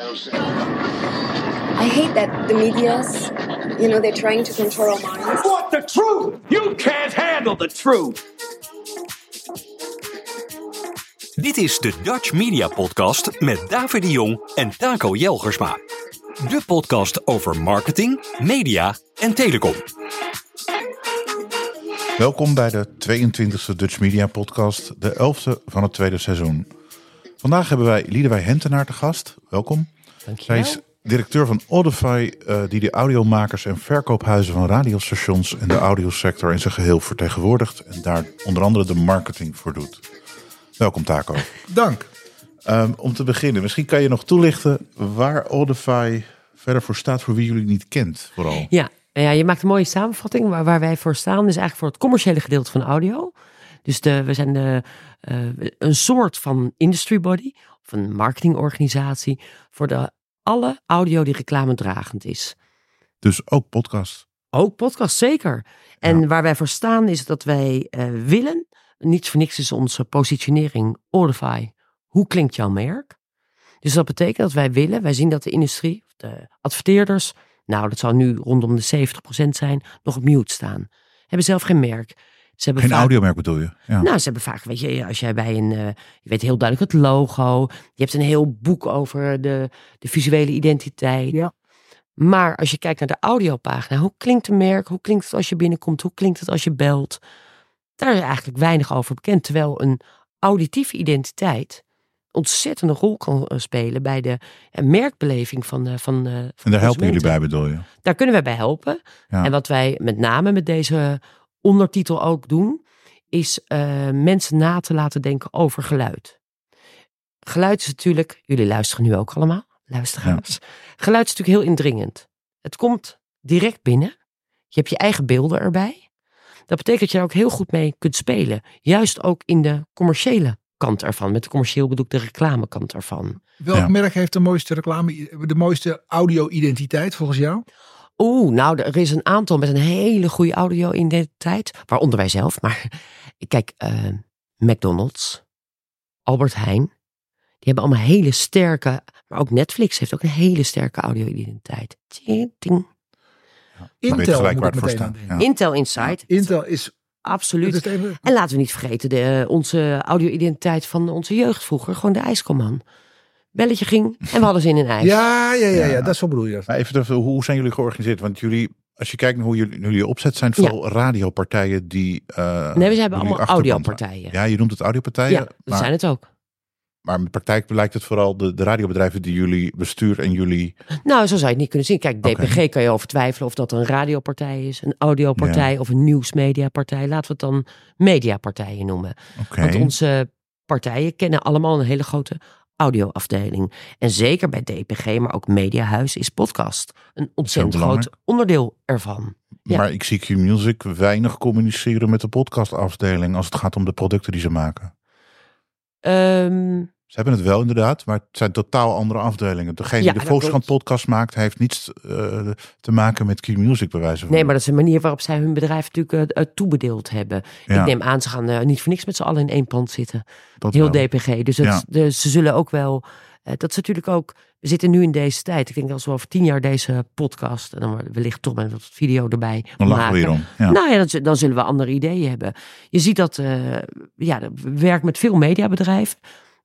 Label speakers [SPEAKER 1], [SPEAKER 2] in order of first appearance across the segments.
[SPEAKER 1] I hate that the media's, you know, they're trying to control our minds.
[SPEAKER 2] want the truth. You can't handle the truth.
[SPEAKER 3] Dit is de Dutch Media Podcast met David de Jong en Taco Jelgersma. De podcast over marketing, media en telecom.
[SPEAKER 4] Welkom bij de 22e Dutch Media Podcast, de 11e van het tweede seizoen. Vandaag hebben wij Liedewij Hentenaar te gast. Welkom. Zij is directeur van Audify, eh, die de audiomakers en verkoophuizen van radiostations en de audiosector in zijn geheel vertegenwoordigt en daar onder andere de marketing voor doet. Welkom Taco.
[SPEAKER 5] Dank.
[SPEAKER 4] Ehm, om te beginnen, misschien kan je nog toelichten waar Audify verder voor staat voor wie jullie niet kent vooral.
[SPEAKER 6] Ja, nou ja, je maakt een mooie samenvatting. Waar, waar wij voor staan is eigenlijk voor het commerciële gedeelte van audio. Dus de, we zijn de, eh, een soort van industry body of een marketingorganisatie voor de, alle audio die reclamedragend is.
[SPEAKER 4] Dus ook podcast.
[SPEAKER 6] Ook podcast, zeker. En waar wij voor staan is dat wij eh, willen, niets voor niks is onze positionering Audify. Hoe klinkt jouw merk? Dus dat betekent dat wij willen, wij zien dat de industrie, de adverteerders, nou dat zou nu rondom de 70% zijn, nog op mute staan. Hebben zelf geen merk. Ze hebben
[SPEAKER 4] Geen
[SPEAKER 6] vaak-
[SPEAKER 4] audiomerk bedoel je? Ja.
[SPEAKER 6] nou, ze hebben vaak, weet je, als jij bij een, eh, je weet heel duidelijk het logo. Je hebt een heel boek over de, de visuele identiteit.
[SPEAKER 5] Ja.
[SPEAKER 6] Maar als je kijkt naar de audiopagina, hoe klinkt een merk? Hoe klinkt het als je binnenkomt? Hoe klinkt het als je belt? Daar is eigenlijk weinig over bekend. Terwijl een auditieve identiteit ontzettende rol kan eh, spelen bij de eh, merkbeleving van, eh, van, eh, van
[SPEAKER 4] en daar helpen jullie bij bedoel je?
[SPEAKER 6] Daar kunnen wij bij helpen.
[SPEAKER 4] Ja.
[SPEAKER 6] En wat wij met name met deze ondertitel ook doen, is eh, mensen na te laten denken over geluid. Geluid is natuurlijk, jullie luisteren nu ook allemaal, luisteraars. Geluid is natuurlijk heel indringend. Het komt direct binnen. Je hebt je eigen beelden erbij. Dat betekent dat je er ook heel goed mee kunt spelen. Juist ook in de commerciële kant ervan. Met commercieel bedoel ik de reclamekant ervan.
[SPEAKER 5] Welk
[SPEAKER 4] Ja.
[SPEAKER 5] merk heeft de mooiste reclame, de mooiste audio-identiteit volgens jou?
[SPEAKER 6] Oeh, nou, er is een aantal met een hele goede audio-identiteit. Waaronder wij zelf. Maar kijk, eh, McDonald's, Albert Heijn. Die hebben allemaal hele sterke. Maar ook Netflix heeft ook een hele sterke audio-identiteit. Ting, ting.
[SPEAKER 4] weet
[SPEAKER 5] Intel
[SPEAKER 4] gelijk
[SPEAKER 5] moet
[SPEAKER 4] waar
[SPEAKER 5] ik
[SPEAKER 4] het voor
[SPEAKER 5] meteen
[SPEAKER 4] staat.
[SPEAKER 5] aan denken.
[SPEAKER 4] Ja.
[SPEAKER 6] Intel Insight.
[SPEAKER 5] Intel is,
[SPEAKER 6] Absoluut.
[SPEAKER 5] het is even,
[SPEAKER 6] En laten we niet vergeten, de, onze audio-identiteit van onze jeugd vroeger. Gewoon de ijskomman. Belletje ging en we hadden zin in ijs.
[SPEAKER 5] ja, ja, ja, ja,
[SPEAKER 4] Ja.
[SPEAKER 5] dat is zo bedoel je dat.
[SPEAKER 4] Maar even, terug, hoe zijn jullie georganiseerd? Want jullie, als je kijkt naar hoe jullie, jullie opzet, zijn vooral radiopartijen die. eh,
[SPEAKER 6] Nee, we hebben allemaal audiopartijen.
[SPEAKER 4] Ja, je noemt het audiopartijen.
[SPEAKER 6] Ja, dat
[SPEAKER 4] maar,
[SPEAKER 6] zijn het ook.
[SPEAKER 4] maar in de praktijk lijkt het vooral de, de radiobedrijven die jullie besturen en jullie.
[SPEAKER 6] Nou, zo zou je het niet kunnen zien. Kijk. DPG kan je over twijfelen of dat een radiopartij is, een audiopartij of een nieuwsmediapartij. Laten we het dan mediapartijen noemen.
[SPEAKER 4] Oké.
[SPEAKER 6] Want onze partijen kennen allemaal een hele grote audioafdeling. En zeker bij DPG, maar ook Mediahuis, is podcast een ontzettend groot onderdeel ervan. ja.
[SPEAKER 4] Maar ik zie Q-Music weinig communiceren met de podcastafdeling als het gaat om de producten die ze maken.
[SPEAKER 6] Ehm,
[SPEAKER 4] Ze hebben het wel inderdaad, maar het zijn totaal andere afdelingen. Degene
[SPEAKER 6] Ja,
[SPEAKER 4] die de Volkskrant podcast maakt, heeft niets eh, te maken met bij wijze van.
[SPEAKER 6] nee, maar dat is een manier waarop zij hun bedrijf natuurlijk eh, eh, toebedeeld hebben.
[SPEAKER 4] Ja.
[SPEAKER 6] Ik neem aan, ze gaan niet voor niks met z'n allen in één pand zitten.
[SPEAKER 4] Dat
[SPEAKER 6] Heel
[SPEAKER 4] wel.
[SPEAKER 6] DPG. Dus, het,
[SPEAKER 4] Ja.
[SPEAKER 6] dus ze zullen ook wel. dat is natuurlijk ook. We zitten nu in deze tijd. Ik denk als we over tien jaar deze podcast. en dan wellicht toch met wat video erbij.
[SPEAKER 4] Dan lachen we hierom. Ja.
[SPEAKER 6] Nou ja, dan, dan zullen we andere ideeën hebben. Je ziet dat. ja, we werken met veel mediabedrijven.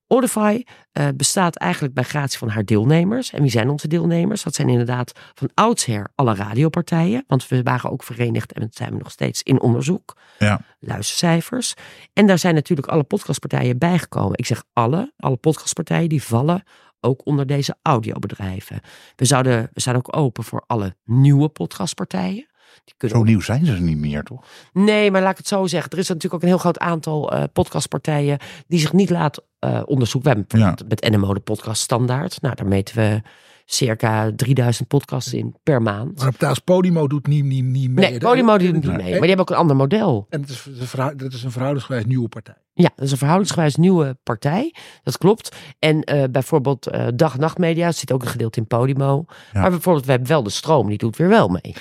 [SPEAKER 6] Audify eh, bestaat eigenlijk bij gratie van haar deelnemers. En wie zijn onze deelnemers? Dat zijn inderdaad van oudsher alle radiopartijen. Want we waren ook verenigd en zijn we nog steeds in onderzoek.
[SPEAKER 4] Ja.
[SPEAKER 6] Luistercijfers. En daar zijn natuurlijk alle podcastpartijen bijgekomen. Ik zeg alle, alle podcastpartijen die vallen ook onder deze audiobedrijven. We, zouden, we staan ook open voor alle nieuwe podcastpartijen. Die kunnen
[SPEAKER 4] Zo nieuw zijn ze niet meer, toch?
[SPEAKER 6] Nee, maar laat ik het zo zeggen. Er is natuurlijk ook een heel groot aantal eh, podcastpartijen die zich niet laten eh, onderzoeken. We hebben bijvoorbeeld met NMO de podcast standaard. Nou, daar meten we circa 3000 podcasts in per maand.
[SPEAKER 5] Maar Taas Podimo doet niet, niet, niet mee.
[SPEAKER 6] Nee, Podimo doet niet mee. Maar die hebben ook een ander model.
[SPEAKER 5] En het is, dat is een verhoudingsgewijs nieuwe partij.
[SPEAKER 6] Ja, dat is een verhoudingsgewijs nieuwe partij. Dat klopt. En eh, bijvoorbeeld eh, dag- en nachtmedia zit ook een gedeelte in Podimo.
[SPEAKER 4] Ja.
[SPEAKER 6] Maar bijvoorbeeld, we hebben wel de stroom, die doet weer wel mee.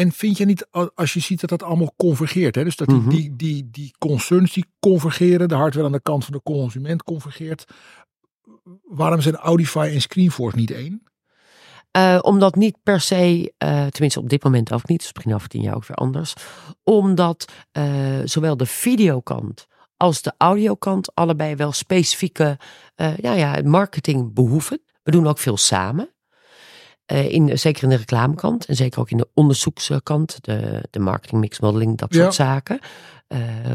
[SPEAKER 5] En vind je niet, als je ziet dat dat allemaal convergeert, hè? dus dat die,
[SPEAKER 6] Mhm.
[SPEAKER 5] die, die, die concerns die convergeren, de hardware aan de kant van de consument convergeert, waarom zijn Audify en Screenforce niet één?
[SPEAKER 6] Uh, omdat niet per se, uh, tenminste op dit moment ook niet, dus misschien over tien jaar ook weer anders. Omdat uh, zowel de videokant als de audiokant allebei wel specifieke ja, ja, marketing behoeven. We doen ook veel samen. In, zeker in de reclamekant en zeker ook in de onderzoekskant, de, de marketing mix modeling, dat soort ja. zaken.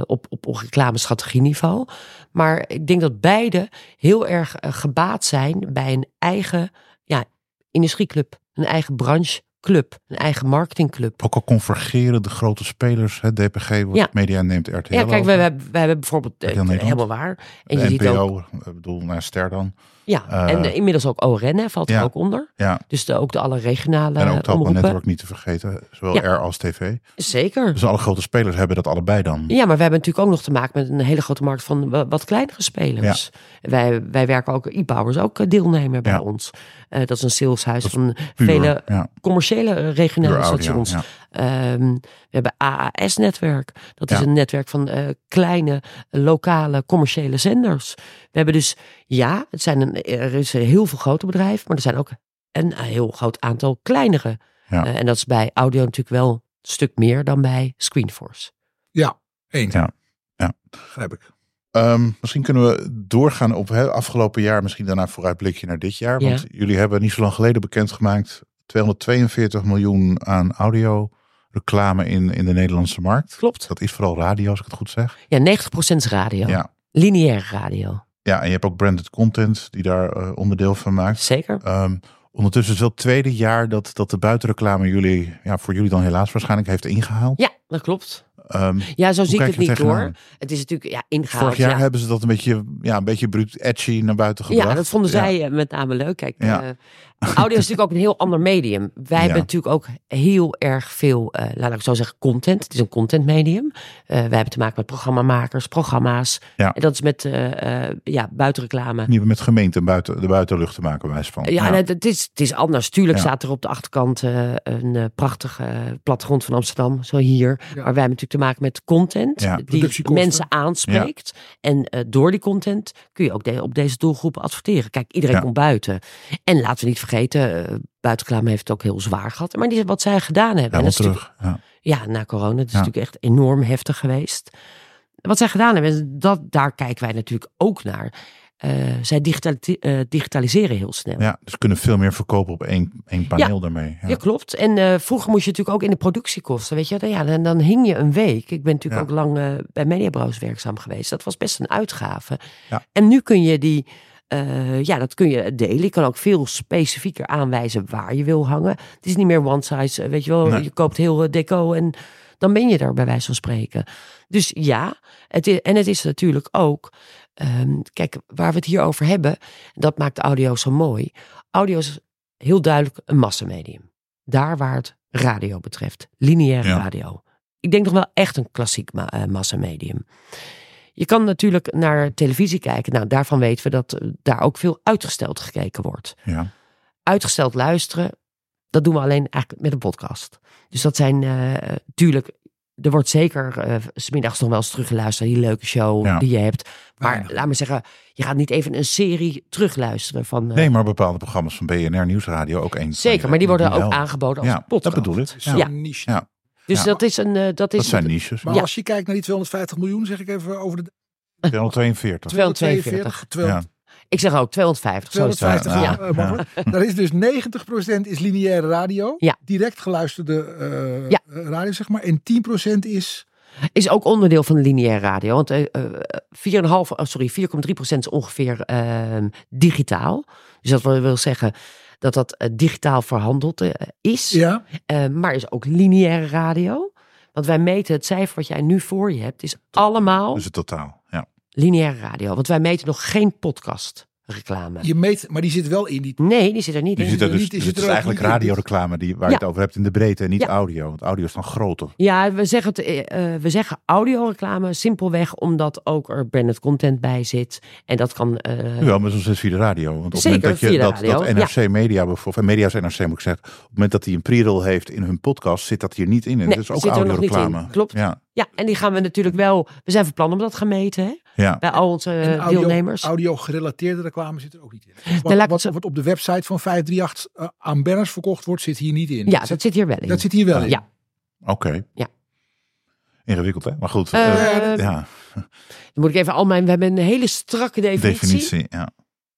[SPEAKER 6] op, op, op reclamestrategieniveau. Maar ik denk dat beide heel erg gebaat zijn bij een eigen ja, industrieclub, een eigen brancheclub, een eigen marketingclub.
[SPEAKER 4] Ook al convergeren de grote spelers, hè, DPG, wat ja. media neemt RTL
[SPEAKER 6] Ja, kijk, wij hebben bijvoorbeeld, uh, helemaal waar. En
[SPEAKER 4] de
[SPEAKER 6] je
[SPEAKER 4] NPO,
[SPEAKER 6] ziet ook...
[SPEAKER 4] ik bedoel, naar Ster dan.
[SPEAKER 6] Ja, uh, en uh, inmiddels ook ORN valt er
[SPEAKER 4] ja,
[SPEAKER 6] ook onder.
[SPEAKER 4] Ja.
[SPEAKER 6] Dus de, ook de alle regionale
[SPEAKER 4] En ook het
[SPEAKER 6] omroepen.
[SPEAKER 4] netwerk niet te vergeten, zowel R als TV.
[SPEAKER 6] Zeker.
[SPEAKER 4] Dus alle grote spelers hebben dat allebei dan.
[SPEAKER 6] Ja, maar we hebben natuurlijk ook nog te maken met een hele grote markt van wat kleinere spelers. Wij, wij werken ook, e-Powers ook deelnemer bij ons. Uh, dat is een saleshuis
[SPEAKER 4] Dat
[SPEAKER 6] van
[SPEAKER 4] puur,
[SPEAKER 6] vele commerciële regionale stations. Ehm, we hebben AAS-netwerk. Dat is een netwerk van eh, kleine, eh, lokale, commerciële zenders. We hebben dus, ja, het zijn een, er is een heel veel grote bedrijven, maar er zijn ook een heel groot aantal kleinere.
[SPEAKER 4] Ja.
[SPEAKER 6] Eh, en dat is bij audio natuurlijk wel een stuk meer dan bij Screenforce.
[SPEAKER 5] Ja, één.
[SPEAKER 4] Ja. Ja.
[SPEAKER 5] Begrijp ik.
[SPEAKER 4] Ehm, misschien kunnen we doorgaan op het afgelopen jaar, misschien daarna vooruitblikje naar dit jaar. Want jullie hebben niet zo lang geleden bekendgemaakt 242 miljoen aan audio reclame in, in de Nederlandse markt.
[SPEAKER 6] Klopt.
[SPEAKER 4] Dat is vooral radio, als ik het goed zeg.
[SPEAKER 6] Ja, 90% is radio.
[SPEAKER 4] Ja.
[SPEAKER 6] Lineaire radio.
[SPEAKER 4] Ja, en je hebt ook branded content die daar eh, onderdeel van maakt.
[SPEAKER 6] Zeker.
[SPEAKER 4] Ehm, ondertussen is het wel het tweede jaar dat, dat de buitenreclame jullie, ja, voor jullie dan helaas waarschijnlijk heeft ingehaald.
[SPEAKER 6] Ja, dat klopt.
[SPEAKER 4] Ehm,
[SPEAKER 6] Ja, zo zie ik het niet
[SPEAKER 4] tegenaan?
[SPEAKER 6] hoor. Het is natuurlijk ja, ingehaald.
[SPEAKER 4] vorig jaar
[SPEAKER 6] ja.
[SPEAKER 4] hebben ze dat een beetje, ja, een beetje bruut edgy naar buiten gebracht.
[SPEAKER 6] Ja, dat vonden
[SPEAKER 4] Ja.
[SPEAKER 6] zij eh, met name leuk. Kijk,
[SPEAKER 4] Ja.
[SPEAKER 6] eh, audio is natuurlijk ook een heel ander medium. Wij hebben natuurlijk ook heel erg veel, eh, laat ik zo zeggen, content. Het is een content medium. Eh, wij hebben te maken met programmamakers, programma's.
[SPEAKER 4] Ja.
[SPEAKER 6] En dat is met eh, eh, ja, buitenreclame.
[SPEAKER 4] Niet met gemeenten buiten de buitenlucht te maken, wijs van.
[SPEAKER 6] Ja, en het, het is, het is anders. Tuurlijk
[SPEAKER 4] Ja.
[SPEAKER 6] staat er op de achterkant een eh, prachtige plattegrond van Amsterdam, zo hier. Maar wij hebben natuurlijk te maken met content
[SPEAKER 4] Ja.
[SPEAKER 6] die mensen aanspreekt. En eh, door die content kun je ook de- op deze doelgroepen adverteren. Kijk, iedereen
[SPEAKER 4] Ja.
[SPEAKER 6] komt buiten. En laten we niet vergeten, buitenreclame heeft het ook heel zwaar gehad. Maar die, wat zij gedaan hebben.
[SPEAKER 4] Ja,
[SPEAKER 6] en
[SPEAKER 4] terug. Ja.
[SPEAKER 6] ja, na corona. Het is
[SPEAKER 4] Ja.
[SPEAKER 6] natuurlijk echt enorm heftig geweest. Wat zij gedaan hebben, en dat, daar kijken wij natuurlijk ook naar. Eh, zij digitali- eh, digitaliseren heel snel.
[SPEAKER 4] ja, dus kunnen veel meer verkopen op één, één paneel daarmee. Ja.
[SPEAKER 6] Ja, klopt. En vroeger moest je natuurlijk ook in de productiekosten, weet je. Dan, ja, dan, dan hing je een week. Ik ben natuurlijk
[SPEAKER 4] Ja.
[SPEAKER 6] ook lang bij Mediabrows werkzaam geweest. Dat was best een uitgave.
[SPEAKER 4] Ja.
[SPEAKER 6] En nu kun je die, eh, ja, dat kun je delen. Je kan ook veel specifieker aanwijzen waar je wil hangen. Het is niet meer one size, eh, weet je wel.
[SPEAKER 4] Nee.
[SPEAKER 6] Je koopt heel eh, deco en dan ben je er bij wijze van spreken. Dus ja, het is, en het is natuurlijk ook, ehm, kijk, waar we het hier over hebben, dat maakt de audio zo mooi. Audio is heel duidelijk een massamedium. Daar waar het radio betreft, lineaire
[SPEAKER 4] Ja.
[SPEAKER 6] radio. Ik denk nog wel echt een klassiek ma massamedium. Je kan natuurlijk naar televisie kijken. Nou, daarvan weten we dat eh, daar ook veel uitgesteld gekeken wordt.
[SPEAKER 4] Ja.
[SPEAKER 6] Uitgesteld luisteren, dat doen we alleen eigenlijk met een podcast. Dus dat zijn eh tuurlijk, er wordt zeker eh, 's middags nog wel eens teruggeluisterd, die leuke show
[SPEAKER 4] Ja.
[SPEAKER 6] die je hebt. Maar
[SPEAKER 5] Weinig.
[SPEAKER 6] laat me zeggen, je gaat niet even een serie terugluisteren van. eh,
[SPEAKER 4] Nee, maar bepaalde programma's van BNR Nieuwsradio ook één.
[SPEAKER 6] zeker, maar die worden ook aangeboden als
[SPEAKER 4] Ja,
[SPEAKER 6] podcast.
[SPEAKER 4] dat bedoel ik.
[SPEAKER 6] Ja.
[SPEAKER 5] niche.
[SPEAKER 4] Ja.
[SPEAKER 6] Dus
[SPEAKER 4] Ja.
[SPEAKER 6] dat is een. eh, dat is
[SPEAKER 4] Dat zijn niches.
[SPEAKER 5] Maar
[SPEAKER 6] Ja.
[SPEAKER 5] als je kijkt naar die 250 miljoen, zeg ik even over de
[SPEAKER 4] 242.
[SPEAKER 6] 242.
[SPEAKER 5] 242,
[SPEAKER 6] Ik zeg ook 250. Zo is het.
[SPEAKER 5] 250
[SPEAKER 4] Ja,
[SPEAKER 5] ja, eh. Daar is dus 90% is lineaire radio.
[SPEAKER 6] Ja.
[SPEAKER 5] Direct geluisterde eh,
[SPEAKER 6] Ja.
[SPEAKER 5] eh, radio, zeg maar. En 10% is...
[SPEAKER 6] Is ook onderdeel van de lineaire radio. Want eh, eh, 4,5, oh, sorry, 4,3% is ongeveer eh, digitaal. Dus dat wil wil zeggen dat dat eh, digitaal verhandeld eh, is.
[SPEAKER 5] Ja,
[SPEAKER 6] Eh, maar is ook lineaire radio. Want wij meten het cijfer wat jij nu voor je hebt, is allemaal
[SPEAKER 4] Dus het totaal. Ja.
[SPEAKER 6] lineaire radio. Want wij meten nog geen podcast reclame.
[SPEAKER 5] je meet, maar die zit wel in die...
[SPEAKER 6] Nee, die zit er niet
[SPEAKER 4] Je
[SPEAKER 6] in.
[SPEAKER 4] zit er dus,
[SPEAKER 5] niet- die
[SPEAKER 4] dus
[SPEAKER 5] zit
[SPEAKER 4] het is
[SPEAKER 5] er
[SPEAKER 4] eigenlijk radioreclame die, waar
[SPEAKER 6] Ja.
[SPEAKER 4] je het over hebt in de breedte en niet
[SPEAKER 6] Ja.
[SPEAKER 4] audio. Want audio is dan groter.
[SPEAKER 6] Ja, we zeggen, het, eh, we zeggen audioreclame simpelweg omdat ook er branded content bij zit. En dat kan... eh,
[SPEAKER 4] Wel, maar zoals via de radio. Want op het moment dat, je, dat, NRC Media bijvoorbeeld, en Media's NRC moet ik zeggen, op het moment dat hij een pre-roll heeft in hun podcast, zit dat hier niet in. En
[SPEAKER 6] Nee,
[SPEAKER 4] dat is ook
[SPEAKER 6] zit er nog niet
[SPEAKER 4] audioreclame.
[SPEAKER 6] in. Klopt.
[SPEAKER 4] Ja.
[SPEAKER 6] Ja, en die gaan we natuurlijk wel... We zijn van plan om dat gaan meten. Hè?
[SPEAKER 4] Ja.
[SPEAKER 6] Bij al onze
[SPEAKER 5] En audio,
[SPEAKER 6] deelnemers.
[SPEAKER 5] audio gerelateerde reclame zit er ook niet in. Wat,
[SPEAKER 6] ik het
[SPEAKER 5] wat,
[SPEAKER 6] zo-
[SPEAKER 5] wat op de website van 538 eh, aan banners verkocht wordt, zit hier niet in.
[SPEAKER 6] ja,
[SPEAKER 5] dat,
[SPEAKER 6] dat zit hier wel in.
[SPEAKER 5] dat zit hier wel in.
[SPEAKER 6] Ja.
[SPEAKER 4] Oké.
[SPEAKER 6] Ja.
[SPEAKER 4] Ingewikkeld, hè? Maar goed.
[SPEAKER 6] Eh,
[SPEAKER 4] eh, ja,
[SPEAKER 6] Dan moet ik even al mijn. We hebben een hele strakke definitie.
[SPEAKER 4] definitie. Ja.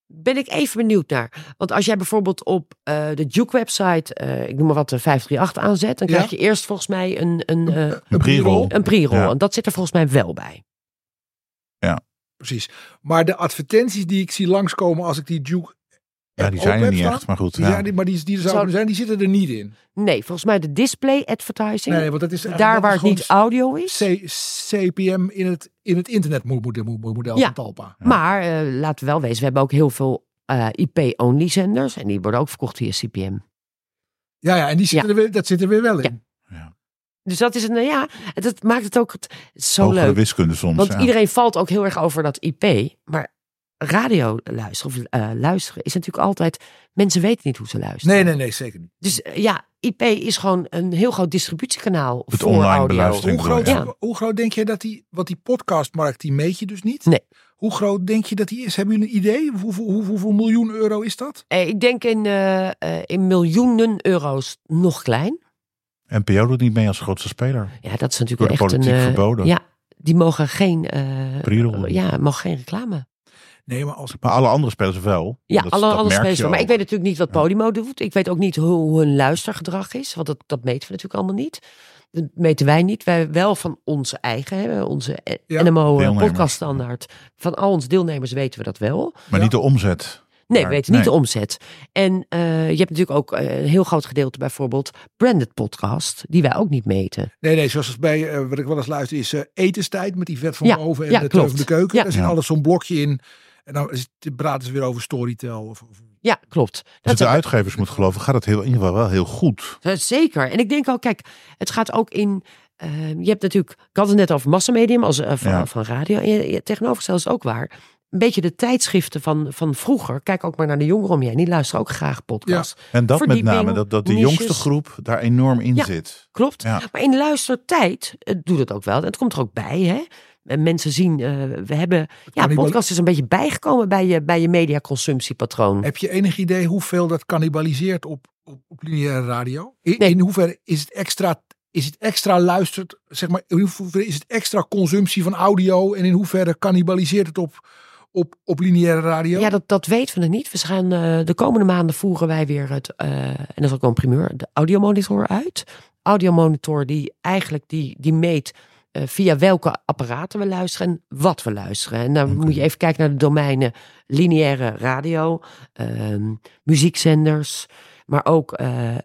[SPEAKER 6] Ben ik even benieuwd naar. Want als jij bijvoorbeeld op eh, de Duke-website, eh, ik noem maar wat, de 538 aanzet, dan
[SPEAKER 5] Ja.
[SPEAKER 6] krijg je eerst volgens mij een, een, eh,
[SPEAKER 4] Een pre-roll.
[SPEAKER 6] een pre-roll.
[SPEAKER 4] Ja.
[SPEAKER 6] En dat zit er volgens mij wel bij.
[SPEAKER 5] Precies. Maar de advertenties die ik zie langskomen als ik die Duke.
[SPEAKER 4] ja, die zijn er niet
[SPEAKER 5] staan,
[SPEAKER 4] echt. Maar goed.
[SPEAKER 5] Die
[SPEAKER 4] Ja.
[SPEAKER 5] zijn, maar die, die er
[SPEAKER 6] Zou-
[SPEAKER 5] zouden zijn, die zitten er niet in.
[SPEAKER 6] Nee, volgens mij de display advertising.
[SPEAKER 5] Nee, want dat is
[SPEAKER 6] daar
[SPEAKER 5] dat
[SPEAKER 6] waar
[SPEAKER 5] is
[SPEAKER 6] het niet audio is.
[SPEAKER 5] C- CPM in het, in het internetmodel
[SPEAKER 6] Ja.
[SPEAKER 5] van Talpa.
[SPEAKER 6] Maar eh, laten we wel wezen, we hebben ook heel veel eh, IP-only zenders. En die worden ook verkocht via CPM.
[SPEAKER 5] Ja, ja, en die zitten
[SPEAKER 6] Ja.
[SPEAKER 5] er weer, dat zit er weer wel in.
[SPEAKER 6] Dus dat is een, nou ja, het maakt het ook het, zo
[SPEAKER 4] Hogere
[SPEAKER 6] leuk.
[SPEAKER 4] wiskunde soms.
[SPEAKER 6] Want
[SPEAKER 4] ja.
[SPEAKER 6] iedereen valt ook heel erg over dat IP. Maar radio luisteren, of eh, luisteren, is natuurlijk altijd... Mensen weten niet hoe ze luisteren.
[SPEAKER 5] Nee, nee, nee, zeker niet.
[SPEAKER 6] Dus eh, ja, IP is gewoon een heel groot distributiekanaal
[SPEAKER 4] Het
[SPEAKER 6] voor
[SPEAKER 4] online
[SPEAKER 6] audio.
[SPEAKER 4] beluistering.
[SPEAKER 5] Hoe groot,
[SPEAKER 6] Ja.
[SPEAKER 5] hoe groot denk je dat die, want die podcastmarkt, die meet je dus niet?
[SPEAKER 6] Nee.
[SPEAKER 5] Hoe groot denk je dat die is? Hebben jullie een idee? Hoeveel, hoe, hoeveel miljoen euro is dat?
[SPEAKER 6] Eh, ik denk in, eh, eh, in miljoenen euro's nog klein.
[SPEAKER 4] NPO doet niet mee als grootste speler.
[SPEAKER 6] Ja, dat is
[SPEAKER 4] Door
[SPEAKER 6] natuurlijk
[SPEAKER 4] de
[SPEAKER 6] echt een...
[SPEAKER 4] politiek
[SPEAKER 6] eh,
[SPEAKER 4] verboden.
[SPEAKER 6] Ja, die mogen geen... eh,
[SPEAKER 4] Pre-roll.
[SPEAKER 6] ja, mogen geen reclame.
[SPEAKER 5] Nee, maar als
[SPEAKER 4] Maar alle andere spelers wel.
[SPEAKER 6] Ja,
[SPEAKER 4] Dat-
[SPEAKER 6] alle
[SPEAKER 4] dat
[SPEAKER 6] andere spelers. wel. Maar ik weet natuurlijk niet wat Podimo doet. Ik weet ook niet hoe, hun luistergedrag is. Want dat, dat meten we natuurlijk allemaal niet. Dat meten wij niet. Wij wel van onze eigen, hè, onze eh,
[SPEAKER 5] Ja,
[SPEAKER 6] NMO eh,
[SPEAKER 4] deelnemers.
[SPEAKER 6] podcast standaard. Van al onze deelnemers weten we dat wel.
[SPEAKER 4] Maar niet de omzet.
[SPEAKER 6] Nee,
[SPEAKER 4] Maar-
[SPEAKER 6] we weten niet
[SPEAKER 4] nee.
[SPEAKER 6] de omzet. En eh, je hebt natuurlijk ook eh, een heel groot gedeelte bijvoorbeeld branded podcast. Die wij ook niet meten.
[SPEAKER 5] Nee, nee, zoals bij, eh, wat ik wel eens luister, is etenstijd met die vet van
[SPEAKER 6] Ja,
[SPEAKER 5] boven en
[SPEAKER 6] ja,
[SPEAKER 5] de
[SPEAKER 6] klopt.
[SPEAKER 5] teuf van de keuken.
[SPEAKER 6] Ja.
[SPEAKER 5] Daar zit
[SPEAKER 4] Ja.
[SPEAKER 5] alles zo'n blokje in. En dan is het- praten ze weer over Storytel. Of, of-
[SPEAKER 6] Ja, klopt.
[SPEAKER 4] Als
[SPEAKER 6] Dat
[SPEAKER 4] de uitgevers moet geloven, gaat het heel, in ieder geval wel heel goed.
[SPEAKER 6] Zeker. En ik denk ook, kijk, het gaat ook in. eh, je hebt natuurlijk, ik had het net over massamedium als, van,
[SPEAKER 4] Ja.
[SPEAKER 6] van radio. En je, je- tegenovergesteld is het ook waar. Een beetje de tijdschriften van, van vroeger. Kijk ook maar naar de jongeren om je heen. Die luisteren ook graag podcasts.
[SPEAKER 4] En dat met name, dat, dat de
[SPEAKER 6] niches.
[SPEAKER 4] jongste groep daar enorm in
[SPEAKER 6] Ja.
[SPEAKER 4] zit.
[SPEAKER 6] Klopt.
[SPEAKER 4] Ja.
[SPEAKER 6] Maar in luistertijd eh, doet het ook wel. En het komt er ook bij, hè. En mensen zien, eh, we hebben, ja, podcast is een beetje bijgekomen bij je, bij je mediaconsumptiepatroon.
[SPEAKER 5] Heb je enig idee hoeveel dat cannibaliseert op, op, op lineaire radio? In,
[SPEAKER 6] Nee.
[SPEAKER 5] in hoeverre is het extra, is het extra luistert, zeg maar, in hoeverre is het extra consumptie van audio en in hoeverre cannibaliseert het op, op, op lineaire radio?
[SPEAKER 6] Ja, dat, dat weten we nog niet. We gaan eh, de komende maanden voeren wij weer het, eh, en dat is ook wel een primeur, de audiomonitor uit. Audiomonitor die eigenlijk die, die meet eh, via welke apparaten we luisteren en wat we luisteren. En dan moet je even kijken naar de domeinen lineaire radio, ehm, muziekzenders, maar ook eh, eh,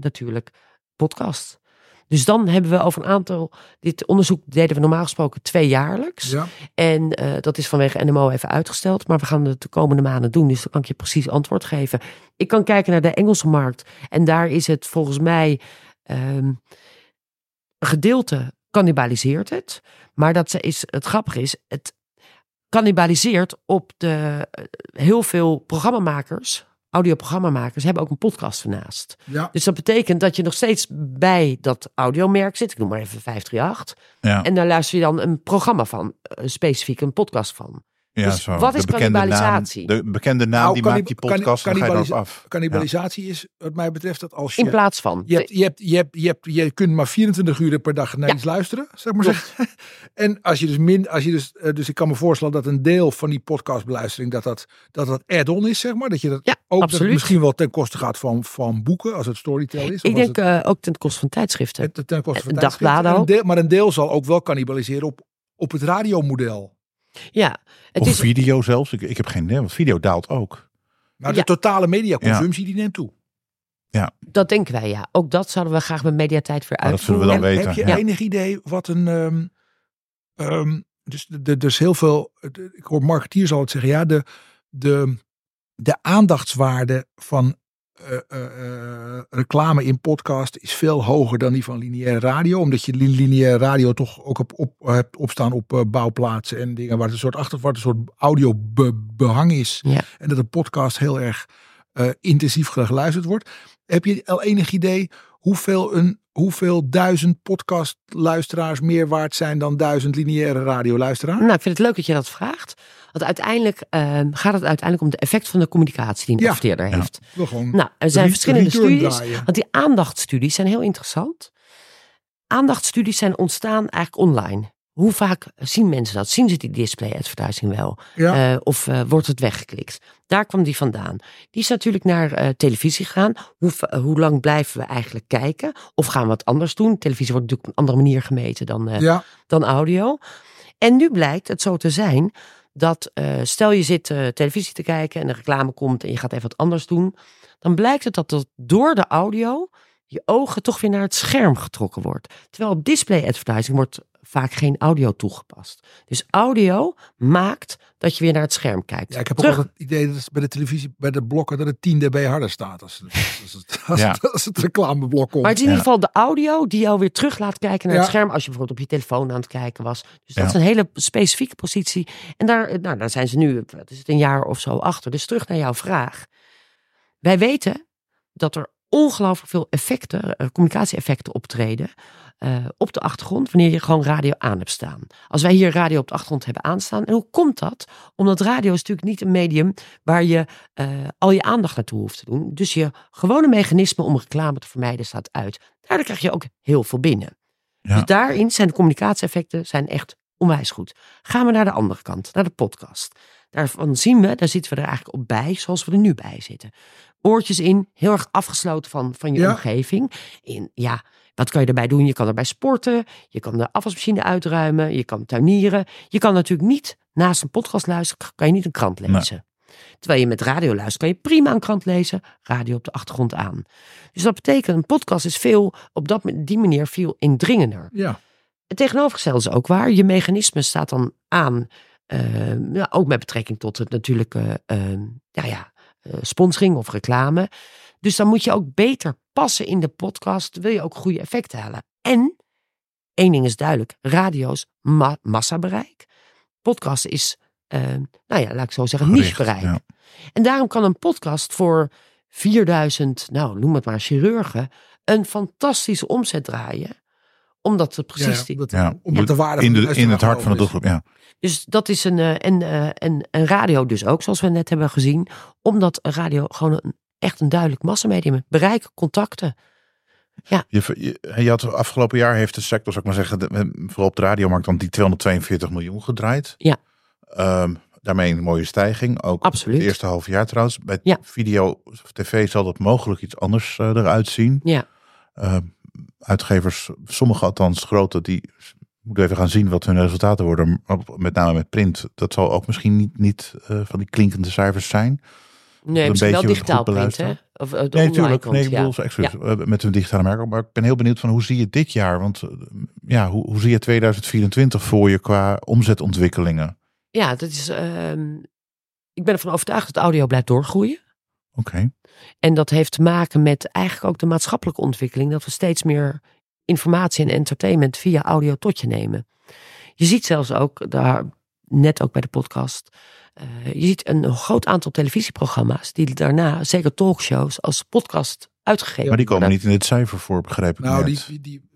[SPEAKER 6] natuurlijk podcast. Dus dan hebben we over een aantal, dit onderzoek deden we normaal gesproken tweejaarlijks.
[SPEAKER 5] Ja.
[SPEAKER 6] En eh, dat is vanwege NMO even uitgesteld. Maar we gaan het de komende maanden doen. Dus dan kan ik je precies antwoord geven. Ik kan kijken naar de Engelse markt. En daar is het volgens mij ehm, een gedeelte cannibaliseert het. Maar dat ze is, het grappige is, het cannibaliseert op de eh, heel veel programmamakers. Audioprogrammamakers hebben ook een podcast ernaast.
[SPEAKER 5] Ja.
[SPEAKER 6] Dus dat betekent dat je nog steeds bij dat audiomerk zit. Ik noem maar even 538.
[SPEAKER 4] Ja,
[SPEAKER 6] En daar luister je dan een programma van, een specifiek een podcast van.
[SPEAKER 4] Ja
[SPEAKER 6] dus
[SPEAKER 4] zo.
[SPEAKER 6] wat is
[SPEAKER 4] de bekende naam,
[SPEAKER 6] cannibalisatie?
[SPEAKER 4] de bekende naam
[SPEAKER 5] Nou,
[SPEAKER 4] die maakt die podcast dan ga je erop
[SPEAKER 5] cannibalisatie-
[SPEAKER 4] af.
[SPEAKER 5] Cannibalisatie is, wat mij betreft, dat als je...
[SPEAKER 6] In plaats van.
[SPEAKER 5] Je, hebt, je, hebt, je, hebt, je, hebt, je kunt maar 24 uur per dag naar
[SPEAKER 6] Ja.
[SPEAKER 5] iets luisteren, zeg maar zeggen. En als je dus min, als je dus, eh, dus ik kan me voorstellen dat een deel van die podcastbeluistering dat dat, dat, dat add-on is, zeg maar. Dat je dat
[SPEAKER 6] Ja,
[SPEAKER 5] ook dat het misschien wel ten koste gaat van, van boeken, als het storytel is. of
[SPEAKER 6] Ik denk
[SPEAKER 5] het,
[SPEAKER 6] eh, ook ten koste van tijdschriften.
[SPEAKER 5] het ten koste van
[SPEAKER 6] en
[SPEAKER 5] tijdschriften.
[SPEAKER 6] dagbladen
[SPEAKER 5] deel- maar een deel zal ook wel cannibaliseren op, op het radiomodel.
[SPEAKER 6] Ja, het
[SPEAKER 4] Of
[SPEAKER 6] is,
[SPEAKER 4] video zelfs. Ik, ik heb geen idee, want video daalt ook.
[SPEAKER 5] Maar de
[SPEAKER 6] Ja.
[SPEAKER 5] totale mediaconsumptie die neemt toe.
[SPEAKER 6] dat denken wij, ja. Ook dat zouden we graag met mediatijd weer
[SPEAKER 4] Maar dat zullen we
[SPEAKER 6] uitvoeren.
[SPEAKER 4] dan
[SPEAKER 5] En
[SPEAKER 4] weten.
[SPEAKER 5] Heb je
[SPEAKER 4] ja.
[SPEAKER 5] enig idee wat een. ehm, ehm, dus de- de- dus heel veel. de- Ik hoor marketeers altijd zeggen: ja, de, de, de aandachtswaarde van eh, eh, eh, reclame in podcast is veel hoger dan die van lineaire radio. Omdat je li- lineaire radio toch ook op, op, hebt opstaan op bouwplaatsen en dingen waar het een soort achter, waar het een soort audio be- behang is.
[SPEAKER 6] Ja.
[SPEAKER 5] En dat een podcast heel erg intensief geluisterd wordt. Heb je al enig idee hoeveel, een, hoeveel duizend podcastluisteraars meer waard zijn dan duizend lineaire radioluisteraars?
[SPEAKER 6] Nou, ik vind het leuk dat je dat vraagt. Want uiteindelijk ehm, gaat het uiteindelijk om de effect van de communicatie die een
[SPEAKER 5] Ja.
[SPEAKER 6] adverteerder
[SPEAKER 4] Ja.
[SPEAKER 6] heeft. Nou, er zijn verschillende studies.
[SPEAKER 5] draaien.
[SPEAKER 6] Want die aandachtstudies zijn heel interessant. Aandachtstudies zijn ontstaan eigenlijk online. Hoe vaak zien mensen dat? Zien ze die display advertising wel?
[SPEAKER 5] Ja.
[SPEAKER 6] Eh, of eh, wordt het weggeklikt? Daar kwam die vandaan. Die is natuurlijk naar eh, televisie gegaan. Hoe, hoe lang blijven we eigenlijk kijken? Of gaan we wat anders doen? Televisie wordt natuurlijk op een andere manier gemeten dan,
[SPEAKER 5] ja.
[SPEAKER 6] dan audio. En nu blijkt het zo te zijn dat stel je zit televisie te kijken en de reclame komt en je gaat even wat anders doen. Dan blijkt het dat dat door de audio je ogen toch weer naar het scherm getrokken wordt. Terwijl op display advertising wordt vaak geen audio toegepast. Dus audio maakt dat je weer naar het scherm kijkt.
[SPEAKER 5] Ja, ik heb
[SPEAKER 6] Terug-
[SPEAKER 5] ook het idee dat het bij de televisie, bij de blokken, dat het 10 dB harder staat als, als, het, als,
[SPEAKER 4] Ja.
[SPEAKER 5] het, als het reclameblok komt.
[SPEAKER 6] Maar het is in
[SPEAKER 4] Ja.
[SPEAKER 6] ieder geval de audio die jou weer terug laat kijken naar het scherm als je bijvoorbeeld op je telefoon aan het kijken was. Dus dat
[SPEAKER 4] Ja.
[SPEAKER 6] is een hele specifieke positie. En daar, nou, daar zijn ze nu, wat is het, een jaar of zo achter. Dus terug naar jouw vraag. Wij weten dat er ongelooflijk veel effecten, eh, communicatie-effecten optreden eh, op de achtergrond wanneer je gewoon radio aan hebt staan. Als wij hier radio op de achtergrond hebben aanstaan. En hoe komt dat? Omdat radio is natuurlijk niet een medium waar je eh, al je aandacht naartoe hoeft te doen. Dus je gewone mechanisme om reclame te vermijden staat uit. Daardoor krijg je ook heel veel binnen.
[SPEAKER 4] Ja.
[SPEAKER 6] Dus daarin zijn de communicatie-effecten zijn echt onwijs goed. Gaan we naar de andere kant, naar de podcast. Daarvan zien we, daar zitten we er eigenlijk op bij, zoals we er nu bij zitten. Oortjes in, heel erg afgesloten van, van je
[SPEAKER 5] Ja.
[SPEAKER 6] omgeving. In, ja, wat kan je erbij doen? Je kan erbij sporten, je kan de afwasmachine uitruimen, je kan tuinieren. Je kan natuurlijk niet, naast een podcast luisteren, kan je niet een krant
[SPEAKER 4] Nee.
[SPEAKER 6] lezen. Terwijl je met radio luistert, kan je prima een krant lezen, radio op de achtergrond aan. Dus dat betekent, een podcast is veel, op dat, die manier veel indringender.
[SPEAKER 5] ja.
[SPEAKER 6] Het tegenovergestelde is ook waar. Je mechanisme staat dan aan, eh, ja, ook met betrekking tot het natuurlijke ja, ja, eh, sponsoring of reclame. Dus dan moet je ook beter passen in de podcast, wil je ook goede effecten halen. En, één ding is duidelijk, radio's ma massabereik. Podcast is, eh, nou ja, laat ik zo zeggen, nichebereik.
[SPEAKER 4] ja.
[SPEAKER 6] En daarom kan een podcast voor 4000, nou noem het maar chirurgen, een fantastische omzet draaien. Omdat het precies
[SPEAKER 5] Ja,
[SPEAKER 6] die,
[SPEAKER 5] omdat,
[SPEAKER 4] Ja.
[SPEAKER 5] omdat de waarde
[SPEAKER 4] in,
[SPEAKER 5] van
[SPEAKER 4] de, in het hart van de doelgroep, ja.
[SPEAKER 6] Dus dat is een, eh, en, eh, en, en radio dus ook, zoals we net hebben gezien. Omdat radio gewoon een, echt een duidelijk massamedium. Bereik, contacten.
[SPEAKER 4] Je, je, je had afgelopen jaar heeft de sector, zou ik maar zeggen, vooral op de radiomarkt dan die 242 miljoen gedraaid.
[SPEAKER 6] Ja.
[SPEAKER 4] Ehm, daarmee een mooie stijging. Ook
[SPEAKER 6] Absoluut.
[SPEAKER 4] het eerste half jaar trouwens. Bij
[SPEAKER 6] Ja.
[SPEAKER 4] video of tv zal dat mogelijk iets anders eh, eruit zien.
[SPEAKER 6] Ja.
[SPEAKER 4] Ehm, uitgevers, sommige althans grote, die moeten even gaan zien wat hun resultaten worden. Met name met print. Dat zal ook misschien niet, niet eh, van die klinkende cijfers zijn.
[SPEAKER 6] Nee,
[SPEAKER 4] een
[SPEAKER 6] misschien wel digitaal print, hè? Of uh, de
[SPEAKER 4] Nee, natuurlijk. Nee, ik
[SPEAKER 6] ja.
[SPEAKER 4] bedoel, excuus, eh, met hun digitale merk. Maar ik ben heel benieuwd van hoe zie je dit jaar? Want eh, ja, hoe, hoe zie je 2024 voor je qua omzetontwikkelingen?
[SPEAKER 6] Ja, dat is. ehm, ik ben ervan overtuigd dat audio blijft doorgroeien.
[SPEAKER 4] Oké.
[SPEAKER 6] En dat heeft te maken met eigenlijk ook de maatschappelijke ontwikkeling. Dat we steeds meer informatie en entertainment via audio tot je nemen. Je ziet zelfs ook, daar, net ook bij de podcast. Eh, je ziet een groot aantal televisieprogramma's die daarna, zeker talkshows, als podcast uitgegeven
[SPEAKER 4] Maar die komen niet in het cijfer voor, begreep ik
[SPEAKER 5] Nou,
[SPEAKER 4] net.
[SPEAKER 5] die, die, die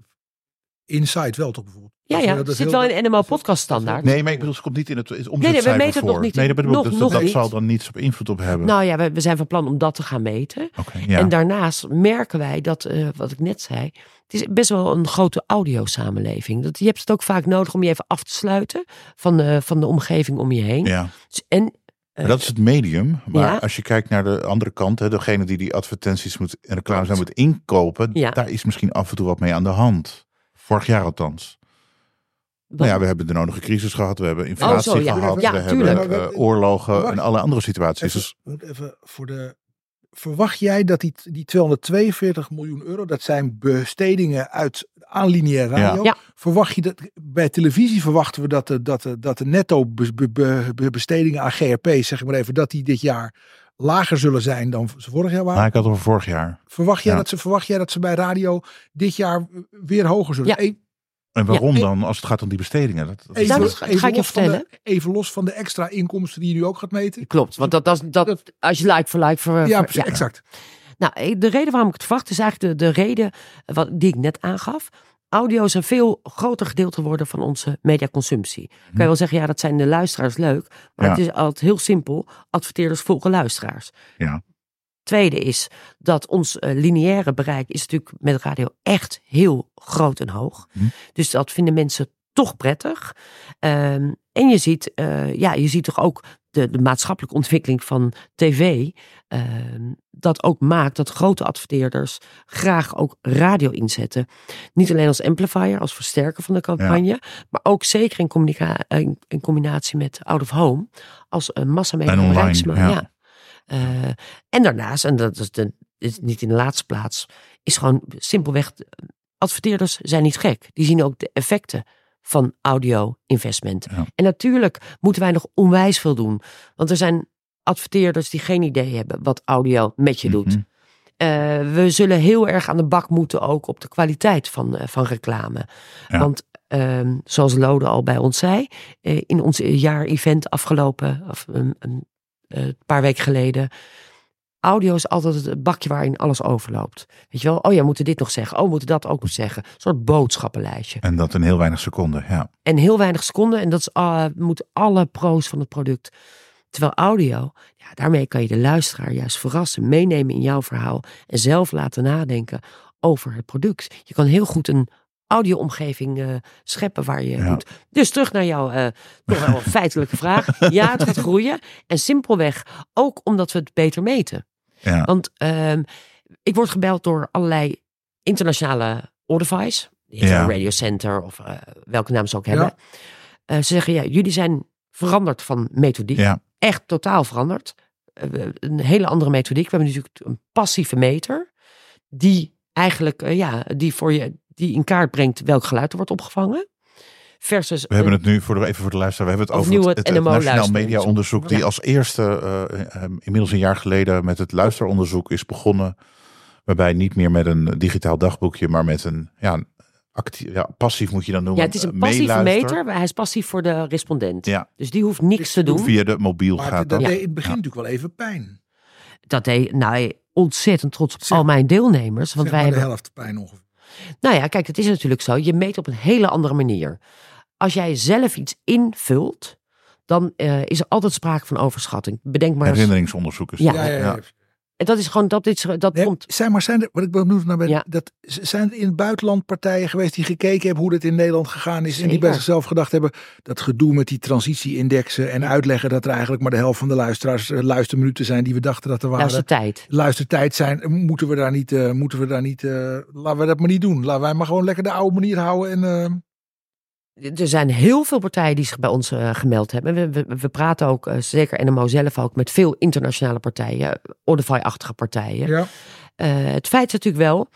[SPEAKER 5] Inside wel toch bijvoorbeeld.
[SPEAKER 6] Ja,
[SPEAKER 5] Dat-
[SPEAKER 6] ja,
[SPEAKER 5] dat
[SPEAKER 6] het zit wel in de NMO podcast standaard.
[SPEAKER 4] Nee, maar ik bedoel, ze komt niet in het, het
[SPEAKER 6] nee, we
[SPEAKER 4] omzetcijfer
[SPEAKER 6] meten het nog
[SPEAKER 4] voor.
[SPEAKER 6] niet.
[SPEAKER 4] Nee, dat bedoel ik.
[SPEAKER 6] Nog-
[SPEAKER 4] Dus
[SPEAKER 6] nog
[SPEAKER 4] dat,
[SPEAKER 6] niet.
[SPEAKER 4] zal dan niets op invloed op hebben.
[SPEAKER 6] Nou ja, we, we zijn van plan om dat te gaan meten.
[SPEAKER 4] Oké, ja.
[SPEAKER 6] En daarnaast merken wij dat, eh, wat ik net zei, het is best wel een grote audiosamenleving. Dat, je hebt het ook vaak nodig om je even af te sluiten van de, van de omgeving om je heen.
[SPEAKER 4] ja.
[SPEAKER 6] Dus- En
[SPEAKER 4] Maar dat is het medium. Maar
[SPEAKER 6] Ja.
[SPEAKER 4] als je kijkt naar de andere kant, hè, degene die die advertenties moet, en reclame zijn moet inkopen,
[SPEAKER 6] Ja.
[SPEAKER 4] daar is misschien af en toe wat mee aan de hand. Vorig jaar althans. Nou ja, we hebben de nodige crisis gehad, we hebben inflatie
[SPEAKER 6] Oh, zo, ja.
[SPEAKER 4] gehad,
[SPEAKER 6] Ja,
[SPEAKER 4] we
[SPEAKER 6] tuurlijk.
[SPEAKER 4] hebben eh, oorlogen en alle andere situaties.
[SPEAKER 5] Even,
[SPEAKER 4] Dus
[SPEAKER 5] even voor de. Verwacht jij dat die, die 242 miljoen euro, dat zijn bestedingen uit aan lineaire radio.
[SPEAKER 6] Ja.
[SPEAKER 5] Verwacht je dat bij televisie verwachten we dat de, dat de, dat de netto be- be- be- be- bestedingen aan GRP, zeg ik maar even, dat die dit jaar lager zullen zijn dan ze vorig jaar waren?
[SPEAKER 4] nou, ik had het over vorig jaar.
[SPEAKER 5] Verwacht jij,
[SPEAKER 4] Ja.
[SPEAKER 5] dat ze, verwacht jij dat ze bij radio dit jaar weer hoger zullen
[SPEAKER 6] Ja.
[SPEAKER 5] Zijn?
[SPEAKER 4] En waarom
[SPEAKER 5] Ja.
[SPEAKER 4] dan als het gaat om die bestedingen? Dat, dat-
[SPEAKER 6] dat ga ik je
[SPEAKER 5] los van
[SPEAKER 6] vertellen.
[SPEAKER 5] de- even los van de extra inkomsten die je nu ook gaat meten.
[SPEAKER 6] Klopt, want dat, dat, dat, als je like voor like voor...
[SPEAKER 5] Ja, precies, exact.
[SPEAKER 6] Nou, eh, de reden waarom ik het verwacht is eigenlijk de, de reden eh, wat, die ik net aangaf. Audio is een veel groter gedeelte worden van onze mediaconsumptie. Kan je wel zeggen, ja, dat zijn de luisteraars leuk. Maar
[SPEAKER 4] Ja.
[SPEAKER 6] het is altijd heel simpel. Adverteerders volgen luisteraars.
[SPEAKER 4] Ja.
[SPEAKER 6] Tweede is dat ons eh, lineaire bereik is natuurlijk met radio echt heel groot en hoog.
[SPEAKER 4] Hm.
[SPEAKER 6] Dus dat vinden mensen toch prettig. Ehm, en je ziet, eh, ja, je ziet toch ook de, de maatschappelijke ontwikkeling van tv. ehm, dat ook maakt dat grote adverteerders graag ook radio inzetten. Niet alleen als amplifier, als versterker van de campagne. Maar ook zeker in, in, in combinatie met out of home. Als een massamedia
[SPEAKER 4] En online, ja.
[SPEAKER 6] Eh, en daarnaast, en dat is, de, is niet in de laatste plaats, is gewoon simpelweg, adverteerders zijn niet gek. Die zien ook de effecten van audio investment.
[SPEAKER 4] Ja.
[SPEAKER 6] En natuurlijk moeten wij nog onwijs veel doen. Want er zijn adverteerders die geen idee hebben wat audio met je doet.
[SPEAKER 4] Mhm.
[SPEAKER 6] Eh, we zullen heel erg aan de bak moeten ook op de kwaliteit van, eh, van reclame.
[SPEAKER 4] Ja.
[SPEAKER 6] Want ehm, zoals Lode al bij ons zei, eh, in ons jaar-event afgelopen, of een, een eh, paar weken geleden. Audio is altijd het bakje waarin alles overloopt. Weet je wel, oh ja, we moeten dit nog zeggen. Oh, we moeten dat ook nog zeggen. Een soort boodschappenlijstje.
[SPEAKER 4] En dat in heel weinig seconden, ja.
[SPEAKER 6] En heel weinig seconden. En dat is, uh, moet alle pro's van het product. Terwijl audio, ja, daarmee kan je de luisteraar juist verrassen, meenemen in jouw verhaal. En zelf laten nadenken over het product. Je kan heel goed een audio-omgeving eh, scheppen waar je
[SPEAKER 4] Ja.
[SPEAKER 6] moet. Dus terug naar jouw eh wel feitelijke vraag. Ja, het gaat groeien. En simpelweg ook omdat we het beter meten.
[SPEAKER 4] ja.
[SPEAKER 6] Want ehm, ik word gebeld door allerlei internationale Audifies.
[SPEAKER 4] Ja.
[SPEAKER 6] Radio Center of eh, welke naam ze ook hebben. Ze zeggen, ja, jullie zijn veranderd van methodiek.
[SPEAKER 4] ja.
[SPEAKER 6] Echt totaal veranderd. Een hele andere methodiek. We hebben natuurlijk een passieve meter. Die eigenlijk, ja, die voor je, die in kaart brengt welk geluid er wordt opgevangen. Versus
[SPEAKER 4] We hebben het nu voor de, even voor de luisteraar. We hebben het over
[SPEAKER 6] het
[SPEAKER 4] het, het, Nationaal
[SPEAKER 6] luisteronderzoek.
[SPEAKER 4] Media Onderzoek. Die
[SPEAKER 6] Ja.
[SPEAKER 4] als eerste, eh, eh, inmiddels een jaar geleden, met het luisteronderzoek is begonnen. Waarbij niet meer met een digitaal dagboekje, maar met een ja, actief, ja, passief moet je dan noemen.
[SPEAKER 6] ja, het is een
[SPEAKER 4] eh,
[SPEAKER 6] passieve
[SPEAKER 4] meeluister.
[SPEAKER 6] meter. maar Hij is passief voor de respondent.
[SPEAKER 4] Ja.
[SPEAKER 6] Dus die hoeft niks te doen.
[SPEAKER 4] Via de mobiel
[SPEAKER 5] Maar
[SPEAKER 4] gaat
[SPEAKER 5] dat
[SPEAKER 4] dat.
[SPEAKER 5] deed in het begin natuurlijk wel even pijn.
[SPEAKER 6] Dat deed, nou, ontzettend trots op
[SPEAKER 5] Zeg-
[SPEAKER 6] al mijn deelnemers. Want
[SPEAKER 5] Zeg
[SPEAKER 6] wij
[SPEAKER 5] maar de
[SPEAKER 6] hebben,
[SPEAKER 5] helft pijn ongeveer.
[SPEAKER 6] Nou ja, kijk, het is natuurlijk zo. Je meet op een hele andere manier. Als jij zelf iets invult, dan eh, is er altijd sprake van overschatting. Bedenk maar eens.
[SPEAKER 4] Herinneringsonderzoek is
[SPEAKER 6] Ja.
[SPEAKER 5] Ja, ja, ja.
[SPEAKER 6] En dat is gewoon, dat, is, dat
[SPEAKER 5] Nee,
[SPEAKER 6] komt.
[SPEAKER 5] zijn, maar zijn er, wat ik benieuwd naar ben,
[SPEAKER 6] Ja.
[SPEAKER 5] dat, zijn er in het buitenland partijen geweest die gekeken hebben hoe dit in Nederland gegaan is en die bij zichzelf gedacht hebben, dat gedoe met die transitie-indexen en uitleggen dat er eigenlijk maar de helft van de luisteraars eh, luisterminuten zijn die we dachten dat er waren.
[SPEAKER 6] Luistertijd.
[SPEAKER 5] Luistertijd zijn, moeten we daar niet, eh, moeten we daar niet, eh, laten we dat maar niet doen. Laten wij maar gewoon lekker de oude manier houden en
[SPEAKER 6] Er zijn heel veel partijen die zich bij ons eh, gemeld hebben. We, we, we praten ook, eh, zeker NMO zelf ook, met veel internationale partijen. Audify-achtige partijen.
[SPEAKER 5] ja.
[SPEAKER 6] Eh, het feit is natuurlijk wel,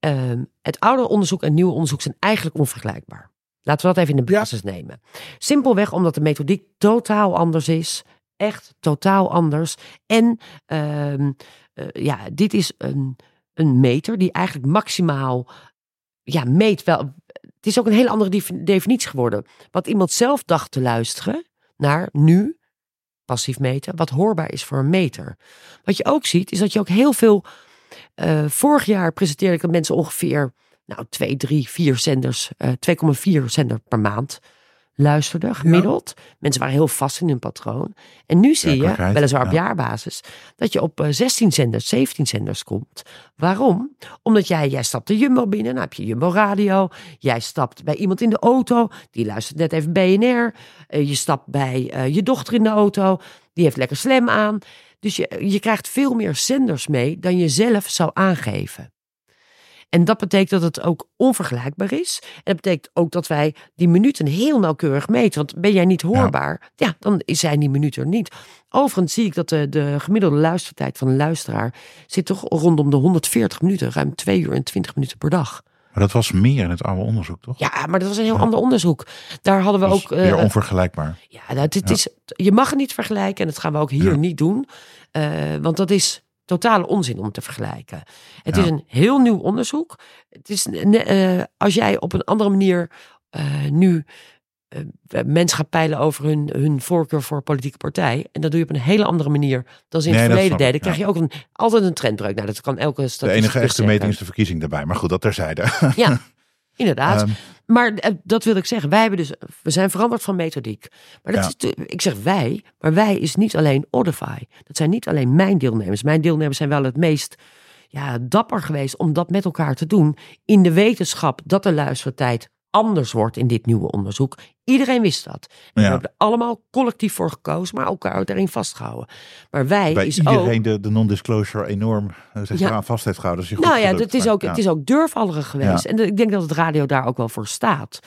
[SPEAKER 6] ehm, het oude onderzoek en het nieuwe onderzoek zijn eigenlijk onvergelijkbaar. Laten we dat even in de
[SPEAKER 5] Ja.
[SPEAKER 6] basis nemen. Simpelweg omdat de methodiek totaal anders is. Echt totaal anders. En ehm, eh, ja, dit is een, een meter die eigenlijk maximaal ja, meet wel. Het is ook een hele andere defi- definitie geworden. Wat iemand zelf dacht te luisteren naar nu, passief meten, wat hoorbaar is voor een meter. Wat je ook ziet, is dat je ook heel veel. eh, vorig jaar presenteerde ik dat mensen ongeveer nou, 2, 3, 4 zenders, eh 2,4 zender per maand luisterden, gemiddeld. Mensen waren heel vast in hun patroon. En nu zie je, weliswaar op
[SPEAKER 4] ja.
[SPEAKER 6] jaarbasis, dat je op eh, 16 zenders, 17 zenders komt. Waarom? Omdat jij, jij stapt de Jumbo binnen, dan heb je Jumbo Radio. Jij stapt bij iemand in de auto, die luistert net even BNR. Eh, je stapt bij eh, je dochter in de auto, die heeft lekker slam aan. Dus je, je krijgt veel meer zenders mee dan je zelf zou aangeven. En dat betekent dat het ook onvergelijkbaar is. En dat betekent ook dat wij die minuten heel nauwkeurig meten. Want ben jij niet hoorbaar, ja, dan zijn die minuten er niet. Overigens zie ik dat de, de gemiddelde luistertijd van een luisteraar zit toch rondom de 140 minuten, ruim 2 uur en 20 minuten per dag.
[SPEAKER 4] Maar dat was meer in het oude onderzoek, toch?
[SPEAKER 6] Ja, maar dat was een heel ander onderzoek. Daar hadden we ook.
[SPEAKER 4] weer
[SPEAKER 6] eh,
[SPEAKER 4] onvergelijkbaar.
[SPEAKER 6] ja, nou,
[SPEAKER 4] Ja.
[SPEAKER 6] Is, je mag het niet vergelijken en dat gaan we ook hier
[SPEAKER 4] Ja.
[SPEAKER 6] niet doen. Eh, want dat is totale onzin om te vergelijken. Het
[SPEAKER 4] Ja.
[SPEAKER 6] is een heel nieuw onderzoek. Het is, eh, als jij op een andere manier eh, nu uh, mensen gaat peilen over hun, hun voorkeur voor politieke partij. En dat doe je op een hele andere manier dan ze in het verleden deden. Dan krijg je ook een, altijd een trendbreuk. Nou, dat kan elke
[SPEAKER 4] De enige echte meting is de verkiezing daarbij. Maar goed, dat terzijde.
[SPEAKER 6] Ja, inderdaad. Um, maar uh, dat wil ik zeggen. Wij hebben dus, we zijn veranderd van methodiek. Maar dat ja. is, ik zeg wij, maar wij is niet alleen Odify. Dat zijn niet alleen mijn deelnemers. Mijn deelnemers zijn wel het meest ja, dapper geweest om dat met elkaar te doen. In de wetenschap dat de luistertijd anders wordt in dit nieuwe onderzoek. Iedereen wist dat. En We hebben er allemaal collectief voor gekozen, maar elkaar daarin vastgehouden. Maar wij
[SPEAKER 4] Bij
[SPEAKER 6] is
[SPEAKER 4] iedereen
[SPEAKER 6] ook,
[SPEAKER 4] de, de non-disclosure enorm zich ja. eraan vast heeft gehouden. Dus
[SPEAKER 6] nou ja, het is, ook, ja. het is ook geweest. En ik denk dat het radio daar ook wel voor staat.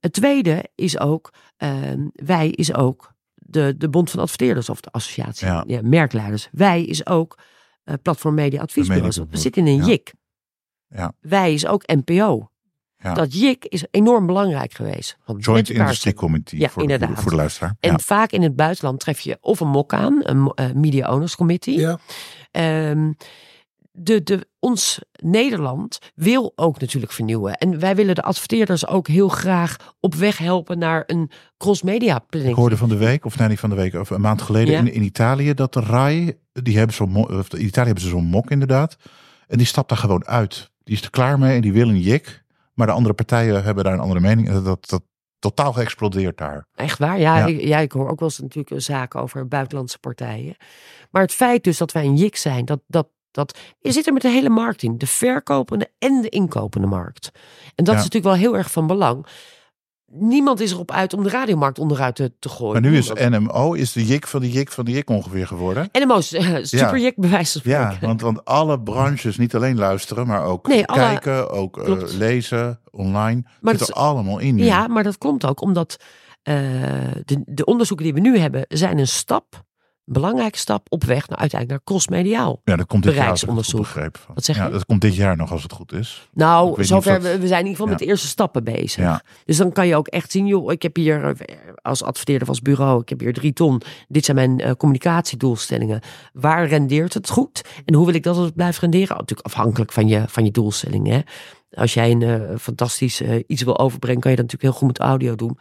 [SPEAKER 6] Het tweede is ook, uh, wij is ook de, de Bond van Adverteerders of de Associatie ja. Merkleiders. Wij is ook uh, Platform Media Adviesbureau. We zitten in een JIK.
[SPEAKER 4] Ja.
[SPEAKER 6] Wij is ook NPO. Ja. Dat JIC is enorm belangrijk geweest.
[SPEAKER 4] Want Joint Industry Committee ja, voor, inderdaad. De, voor de luisteraar.
[SPEAKER 6] En ja. vaak in het buitenland tref je of een MOC aan, een uh, Media Owners Committee.
[SPEAKER 5] Ja.
[SPEAKER 6] Um, de, de, ons Nederland wil ook natuurlijk vernieuwen. En wij willen de adverteerders ook heel graag op weg helpen naar een cross-media planning.
[SPEAKER 4] Ik hoorde van de week, of nee, niet van de week, of een maand geleden in, in Italië, dat de RAI, die hebben zo'n, of in Italië hebben ze zo'n MOC inderdaad. En die stapt daar gewoon uit. Die is er klaar mee en die wil een JIC. Maar de andere partijen hebben daar een andere mening. Dat, dat totaal geëxplodeerd daar.
[SPEAKER 6] Echt waar? Ja, ja. Ik, ja, ik hoor ook wel eens natuurlijk zaken over buitenlandse partijen. Maar het feit dus dat wij een JIK zijn, dat, dat, dat, je zit er met de hele markt in. De verkopende en de inkopende markt. En dat ja. is natuurlijk wel heel erg van belang niemand is erop uit om de radiomarkt onderuit te, te gooien.
[SPEAKER 4] Maar nu is NMO is de jik van de jik van de jik ongeveer geworden.
[SPEAKER 6] NMO is uh, super jik ja. bewijs van
[SPEAKER 4] Ja, want, want alle branches niet alleen luisteren, maar ook nee, kijken, alle, ook uh, lezen, online. Maar zit er allemaal in. Nu.
[SPEAKER 6] Ja, maar dat komt ook omdat uh, de, de onderzoeken die we nu hebben zijn een stap belangrijke stap op weg naar uiteindelijk naar crossmediaal.
[SPEAKER 4] Ja, dat komt dit
[SPEAKER 6] bereiksonderzoek.
[SPEAKER 4] Jaar,
[SPEAKER 6] Wat zeg
[SPEAKER 4] ja,
[SPEAKER 6] je?
[SPEAKER 4] dat komt dit jaar nog als het goed is.
[SPEAKER 6] Nou, zover dat... we, zijn in ieder geval ja. met de eerste stappen bezig.
[SPEAKER 4] Ja.
[SPEAKER 6] Dus dan kan je ook echt zien, joh, ik heb hier eh, als adverteerder van het bureau, ik heb hier drie ton. Dit zijn mijn uh, communicatiedoelstellingen. Waar rendeert het goed? En hoe wil ik dat het blijft renderen? Natuurlijk afhankelijk van je, van je doelstellingen. Hè? Als jij een uh, fantastisch iets wil overbrengen, kan je dat natuurlijk heel goed met audio doen.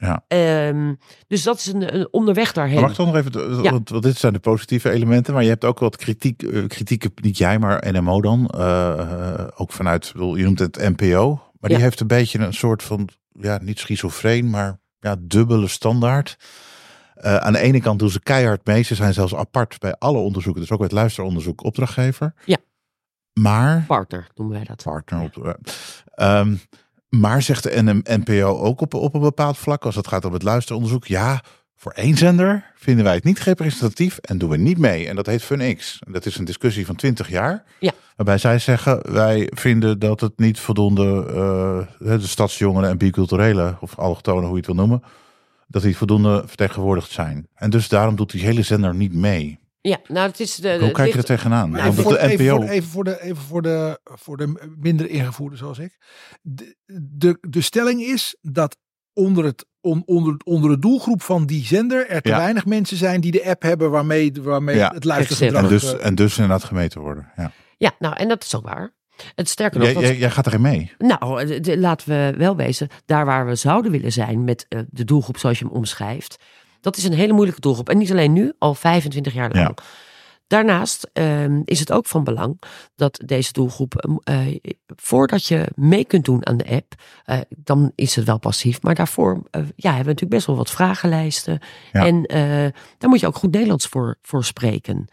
[SPEAKER 4] Ja.
[SPEAKER 6] Um, dus dat is een, een onderweg daarheen.
[SPEAKER 4] Maar mag dan nog even, ja. want, want, dit zijn de positieve elementen, maar je hebt ook wat kritiek, uh, kritieken, niet jij, maar NMO dan, uh, ook vanuit, bedoel, je noemt het NPO, maar die heeft een beetje een soort van, ja, niet schizofreen, maar ja, dubbele standaard. Uh, aan de ene kant doen ze keihard mee, ze zijn zelfs apart bij alle onderzoeken, dus ook bij het luisteronderzoek opdrachtgever.
[SPEAKER 6] Ja.
[SPEAKER 4] Maar.
[SPEAKER 6] Partner noemen wij dat.
[SPEAKER 4] Partner. Op, um, maar zegt de NPO ook op, op een bepaald vlak, als het gaat om het luisteronderzoek, ja, voor één zender vinden wij het niet representatief en doen we niet mee. En dat heet FunX. Dat is een discussie van 20 jaar.
[SPEAKER 6] Ja.
[SPEAKER 4] Waarbij zij zeggen, wij vinden dat het niet voldoende, uh, de stadsjongeren en biculturele, of allochtonen, hoe je het wil noemen, dat die voldoende vertegenwoordigd zijn. En dus daarom doet die hele zender niet mee.
[SPEAKER 6] Ja, nou het is de.
[SPEAKER 4] Hoe kijk je er tegenaan?
[SPEAKER 5] Nou, even, voor, de NPO... even, voor, even, voor de, even voor de, voor de minder ingevoerde zoals ik. De, de, de stelling is dat onder het, on, onder, onder de doelgroep van die zender er te ja. weinig mensen zijn die de app hebben waarmee, waarmee ja. het luistergedrag...
[SPEAKER 4] En dus, en dus inderdaad gemeten worden. Ja.
[SPEAKER 6] ja, nou en dat is ook waar. Het sterker nog.
[SPEAKER 4] Jij, jij, jij gaat erin mee.
[SPEAKER 6] Nou, de, laten we wel wezen, daar waar we zouden willen zijn met uh, de doelgroep zoals je hem omschrijft. Dat is een hele moeilijke doelgroep. En niet alleen nu, al 25 jaar lang. Ja. Daarnaast uh, is het ook van belang dat deze doelgroep, uh, voordat je mee kunt doen aan de app, uh, dan is het wel passief. Maar daarvoor uh, ja, hebben we natuurlijk best wel wat vragenlijsten. Ja. En daar moet je ook goed Nederlands voor, voor spreken.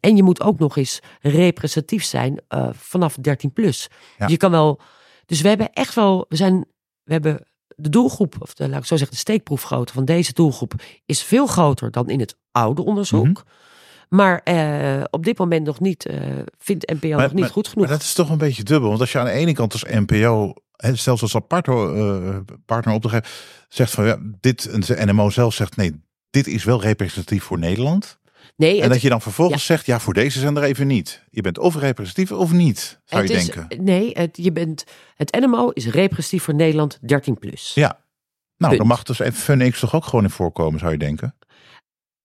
[SPEAKER 6] en je moet ook nog eens representatief zijn vanaf 13 plus. Ja. Dus je kan wel. Dus we hebben echt wel. We zijn. We hebben de doelgroep, of de, laat ik zo zeggen, de steekproefgrootte van deze doelgroep is veel groter dan in het oude onderzoek. Mm -hmm. Maar uh, op dit moment nog niet, uh, vindt NPO maar, nog niet
[SPEAKER 4] maar,
[SPEAKER 6] goed genoeg.
[SPEAKER 4] Maar dat is toch een beetje dubbel. Want als je aan de ene kant als NPO, zelfs als partner, uh, partner op te geven, zegt van ja, dit, en de NMO zelf zegt nee, dit is wel representatief voor Nederland.
[SPEAKER 6] Nee,
[SPEAKER 4] en
[SPEAKER 6] het,
[SPEAKER 4] dat je dan vervolgens ja. zegt, ja, voor deze zender even niet. Je bent of representatief of niet, zou
[SPEAKER 6] het
[SPEAKER 4] je
[SPEAKER 6] is,
[SPEAKER 4] denken.
[SPEAKER 6] Nee, het, je bent, het NMO is representatief voor Nederland 13 plus.
[SPEAKER 4] Ja, nou, Punt. dan mag dus even FunX toch ook gewoon in voorkomen, zou je denken?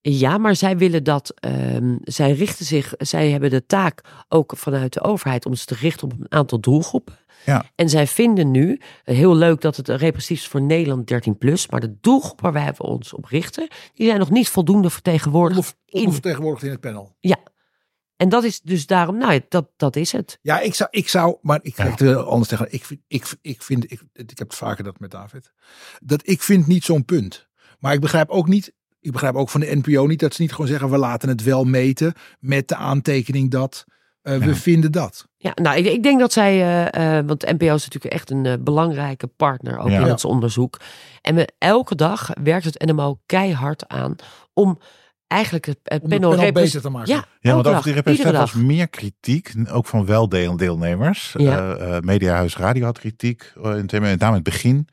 [SPEAKER 6] Ja, maar zij willen dat, ehm, zij richten zich, zij hebben de taak ook vanuit de overheid om zich te richten op een aantal doelgroepen.
[SPEAKER 4] Ja.
[SPEAKER 6] En zij vinden nu, eh, heel leuk dat het repressief is voor Nederland 13 plus, maar de doelgroep waar wij ons op richten, die zijn nog niet voldoende vertegenwoordigd.
[SPEAKER 5] Onder,
[SPEAKER 6] in.
[SPEAKER 5] in het panel.
[SPEAKER 6] Ja. En dat is dus daarom, nou dat, dat is het.
[SPEAKER 5] Ja, ik zou, ik zou maar ik ga het er anders tegen. Ik vind, ik, ik vind, ik, ik heb het vaker dat met David. Dat ik vind niet zo'n punt. Maar ik begrijp ook niet, ik begrijp ook van de NPO niet dat ze niet gewoon zeggen we laten het wel meten met de aantekening dat eh, we vinden dat.
[SPEAKER 6] Ja, nou, ik, ik denk dat zij, eh, eh, want NPO is natuurlijk echt een belangrijke partner ook
[SPEAKER 4] Ja.
[SPEAKER 6] in
[SPEAKER 5] Ja.
[SPEAKER 6] het onderzoek. En we, elke dag werkt het NMO keihard aan om eigenlijk het, het
[SPEAKER 5] Om het
[SPEAKER 6] panel,
[SPEAKER 5] panel
[SPEAKER 6] repres-
[SPEAKER 5] beter te maken.
[SPEAKER 6] Ja,
[SPEAKER 4] Ja, want over die representatie was meer kritiek, ook van weldeelnemers.
[SPEAKER 6] Ja.
[SPEAKER 4] Eh, eh, Mediahuis Radio had kritiek, in het, met name in het begin.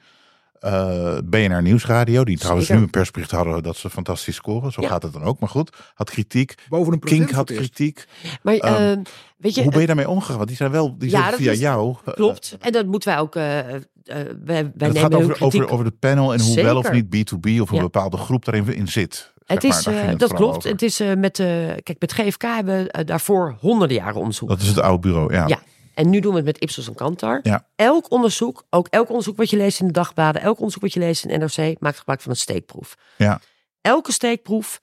[SPEAKER 4] Eh, BNR Nieuwsradio, die trouwens
[SPEAKER 6] Zeker.
[SPEAKER 4] nu een persbericht hadden dat ze fantastisch scoren. Zo
[SPEAKER 6] Ja.
[SPEAKER 4] gaat het dan ook, maar goed. Had kritiek.
[SPEAKER 5] Boven een
[SPEAKER 4] Kink had kritiek.
[SPEAKER 6] Maar
[SPEAKER 4] Ehm,
[SPEAKER 6] eh, weet je,
[SPEAKER 4] Hoe ben je daarmee omgegaan? Want die zijn wel die
[SPEAKER 6] Ja,
[SPEAKER 4] zijn
[SPEAKER 6] dat
[SPEAKER 4] via
[SPEAKER 6] is-
[SPEAKER 4] jou. eh,
[SPEAKER 6] klopt. En dat moeten wij ook, eh, eh, wij, wij
[SPEAKER 4] Het
[SPEAKER 6] nemen
[SPEAKER 4] gaat
[SPEAKER 6] hun
[SPEAKER 4] over, over, over de panel en hoe wel of niet B2B of een
[SPEAKER 6] Ja.
[SPEAKER 4] bepaalde groep daarin in zit. zeg
[SPEAKER 6] het
[SPEAKER 4] maar.
[SPEAKER 6] is,
[SPEAKER 4] het
[SPEAKER 6] dat klopt.
[SPEAKER 4] over.
[SPEAKER 6] Het is eh, met, eh, kijk, met GFK hebben we daarvoor honderden jaren onderzoek.
[SPEAKER 4] Dat is het oude bureau, ja.
[SPEAKER 6] Ja. En nu doen we het met Ipsos en Kantar.
[SPEAKER 4] Ja.
[SPEAKER 6] Elk onderzoek, ook elk onderzoek wat je leest in de dagbladen, elk onderzoek wat je leest in NRC, maakt gebruik van een steekproef.
[SPEAKER 4] Ja.
[SPEAKER 6] Elke steekproef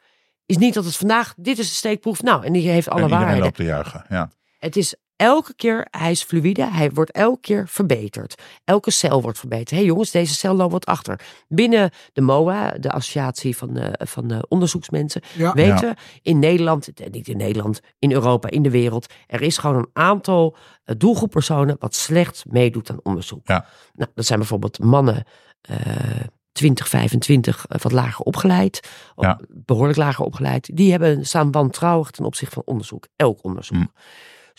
[SPEAKER 6] is niet dat het vandaag, dit is een steekproef, nou, en die heeft alle
[SPEAKER 4] en juichen. Ja.
[SPEAKER 6] Het is elke keer, hij is fluïde, hij wordt elke keer verbeterd. Elke cel wordt verbeterd. Hé hey jongens, deze cel loopt wat achter. Binnen de MOA, de associatie van, eh, van eh, onderzoeksmensen,
[SPEAKER 5] Ja.
[SPEAKER 6] weten
[SPEAKER 4] Ja.
[SPEAKER 6] we in Nederland, eh, niet in Nederland, in Europa, in de wereld, er is gewoon een aantal doelgroeppersonen wat slecht meedoet aan onderzoek.
[SPEAKER 4] Ja.
[SPEAKER 6] Nou, dat zijn bijvoorbeeld mannen. eh 20, 25 eh, wat lager opgeleid, behoorlijk lager opgeleid, die hebben staan wantrouwig ten opzichte van onderzoek, elk onderzoek.
[SPEAKER 4] Mm.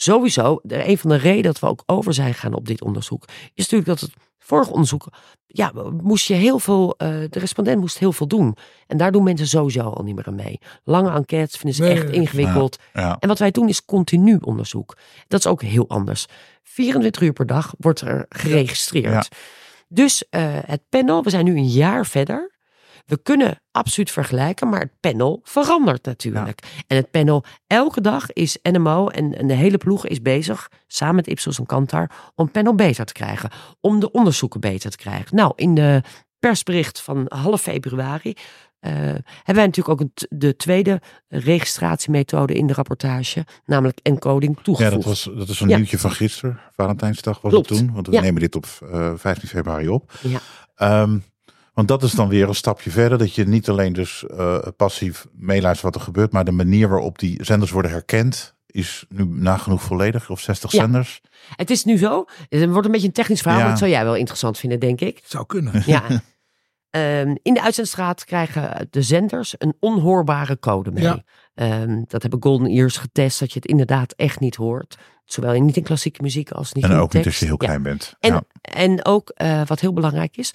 [SPEAKER 6] Sowieso, de, een van de redenen dat we ook over zijn gegaan op dit onderzoek, is natuurlijk dat het vorige onderzoek, ja, moest je heel veel, eh, de respondent moest heel veel doen. En daar doen mensen sowieso al niet meer aan mee. Lange enquêtes vinden ze
[SPEAKER 5] Nee,
[SPEAKER 6] echt ingewikkeld.
[SPEAKER 4] Ja.
[SPEAKER 6] En wat wij doen is continu onderzoek. Dat is ook heel anders. 24 uur per dag wordt er geregistreerd. Dus eh, het panel, we zijn nu een jaar verder. We kunnen absoluut vergelijken, maar het panel verandert natuurlijk. En het panel, elke dag is NMO en, en de hele ploeg is bezig, samen met Ipsos en Kantar, om het panel beter te krijgen. Om de onderzoeken beter te krijgen. Nou, in de persbericht van half februari eh, hebben wij natuurlijk ook de tweede registratiemethode in de rapportage, namelijk encoding
[SPEAKER 4] Ja,
[SPEAKER 6] toegevoegd.
[SPEAKER 4] dat, was, dat is een
[SPEAKER 6] Ja.
[SPEAKER 4] nieuwtje van gisteren. Valentijnsdag was
[SPEAKER 6] Klopt.
[SPEAKER 4] het toen. Want we
[SPEAKER 6] Ja.
[SPEAKER 4] nemen dit op eh 15 februari op.
[SPEAKER 6] Ja.
[SPEAKER 4] Ehm, want dat is dan weer een stapje verder. Dat je niet alleen dus eh, passief meeluistert wat er gebeurt. Maar de manier waarop die zenders worden herkend. Is nu nagenoeg volledig. Of 60
[SPEAKER 6] Ja.
[SPEAKER 4] zenders.
[SPEAKER 6] Het is nu zo, het wordt een beetje een technisch verhaal,
[SPEAKER 4] Ja.
[SPEAKER 6] maar dat zou jij wel interessant vinden, denk ik.
[SPEAKER 5] Zou kunnen.
[SPEAKER 6] Ja. Ehm, in de uitzendstraat krijgen de zenders een onhoorbare code mee.
[SPEAKER 5] Ja.
[SPEAKER 6] Ehm, dat hebben Golden Ears getest, dat je het inderdaad echt niet hoort. Zowel in, niet in klassieke muziek als niet
[SPEAKER 4] En
[SPEAKER 6] in
[SPEAKER 4] ook niet
[SPEAKER 6] tekst.
[SPEAKER 4] als je heel
[SPEAKER 6] Ja.
[SPEAKER 4] klein bent.
[SPEAKER 6] En,
[SPEAKER 4] ja.
[SPEAKER 6] en ook eh, wat heel belangrijk is,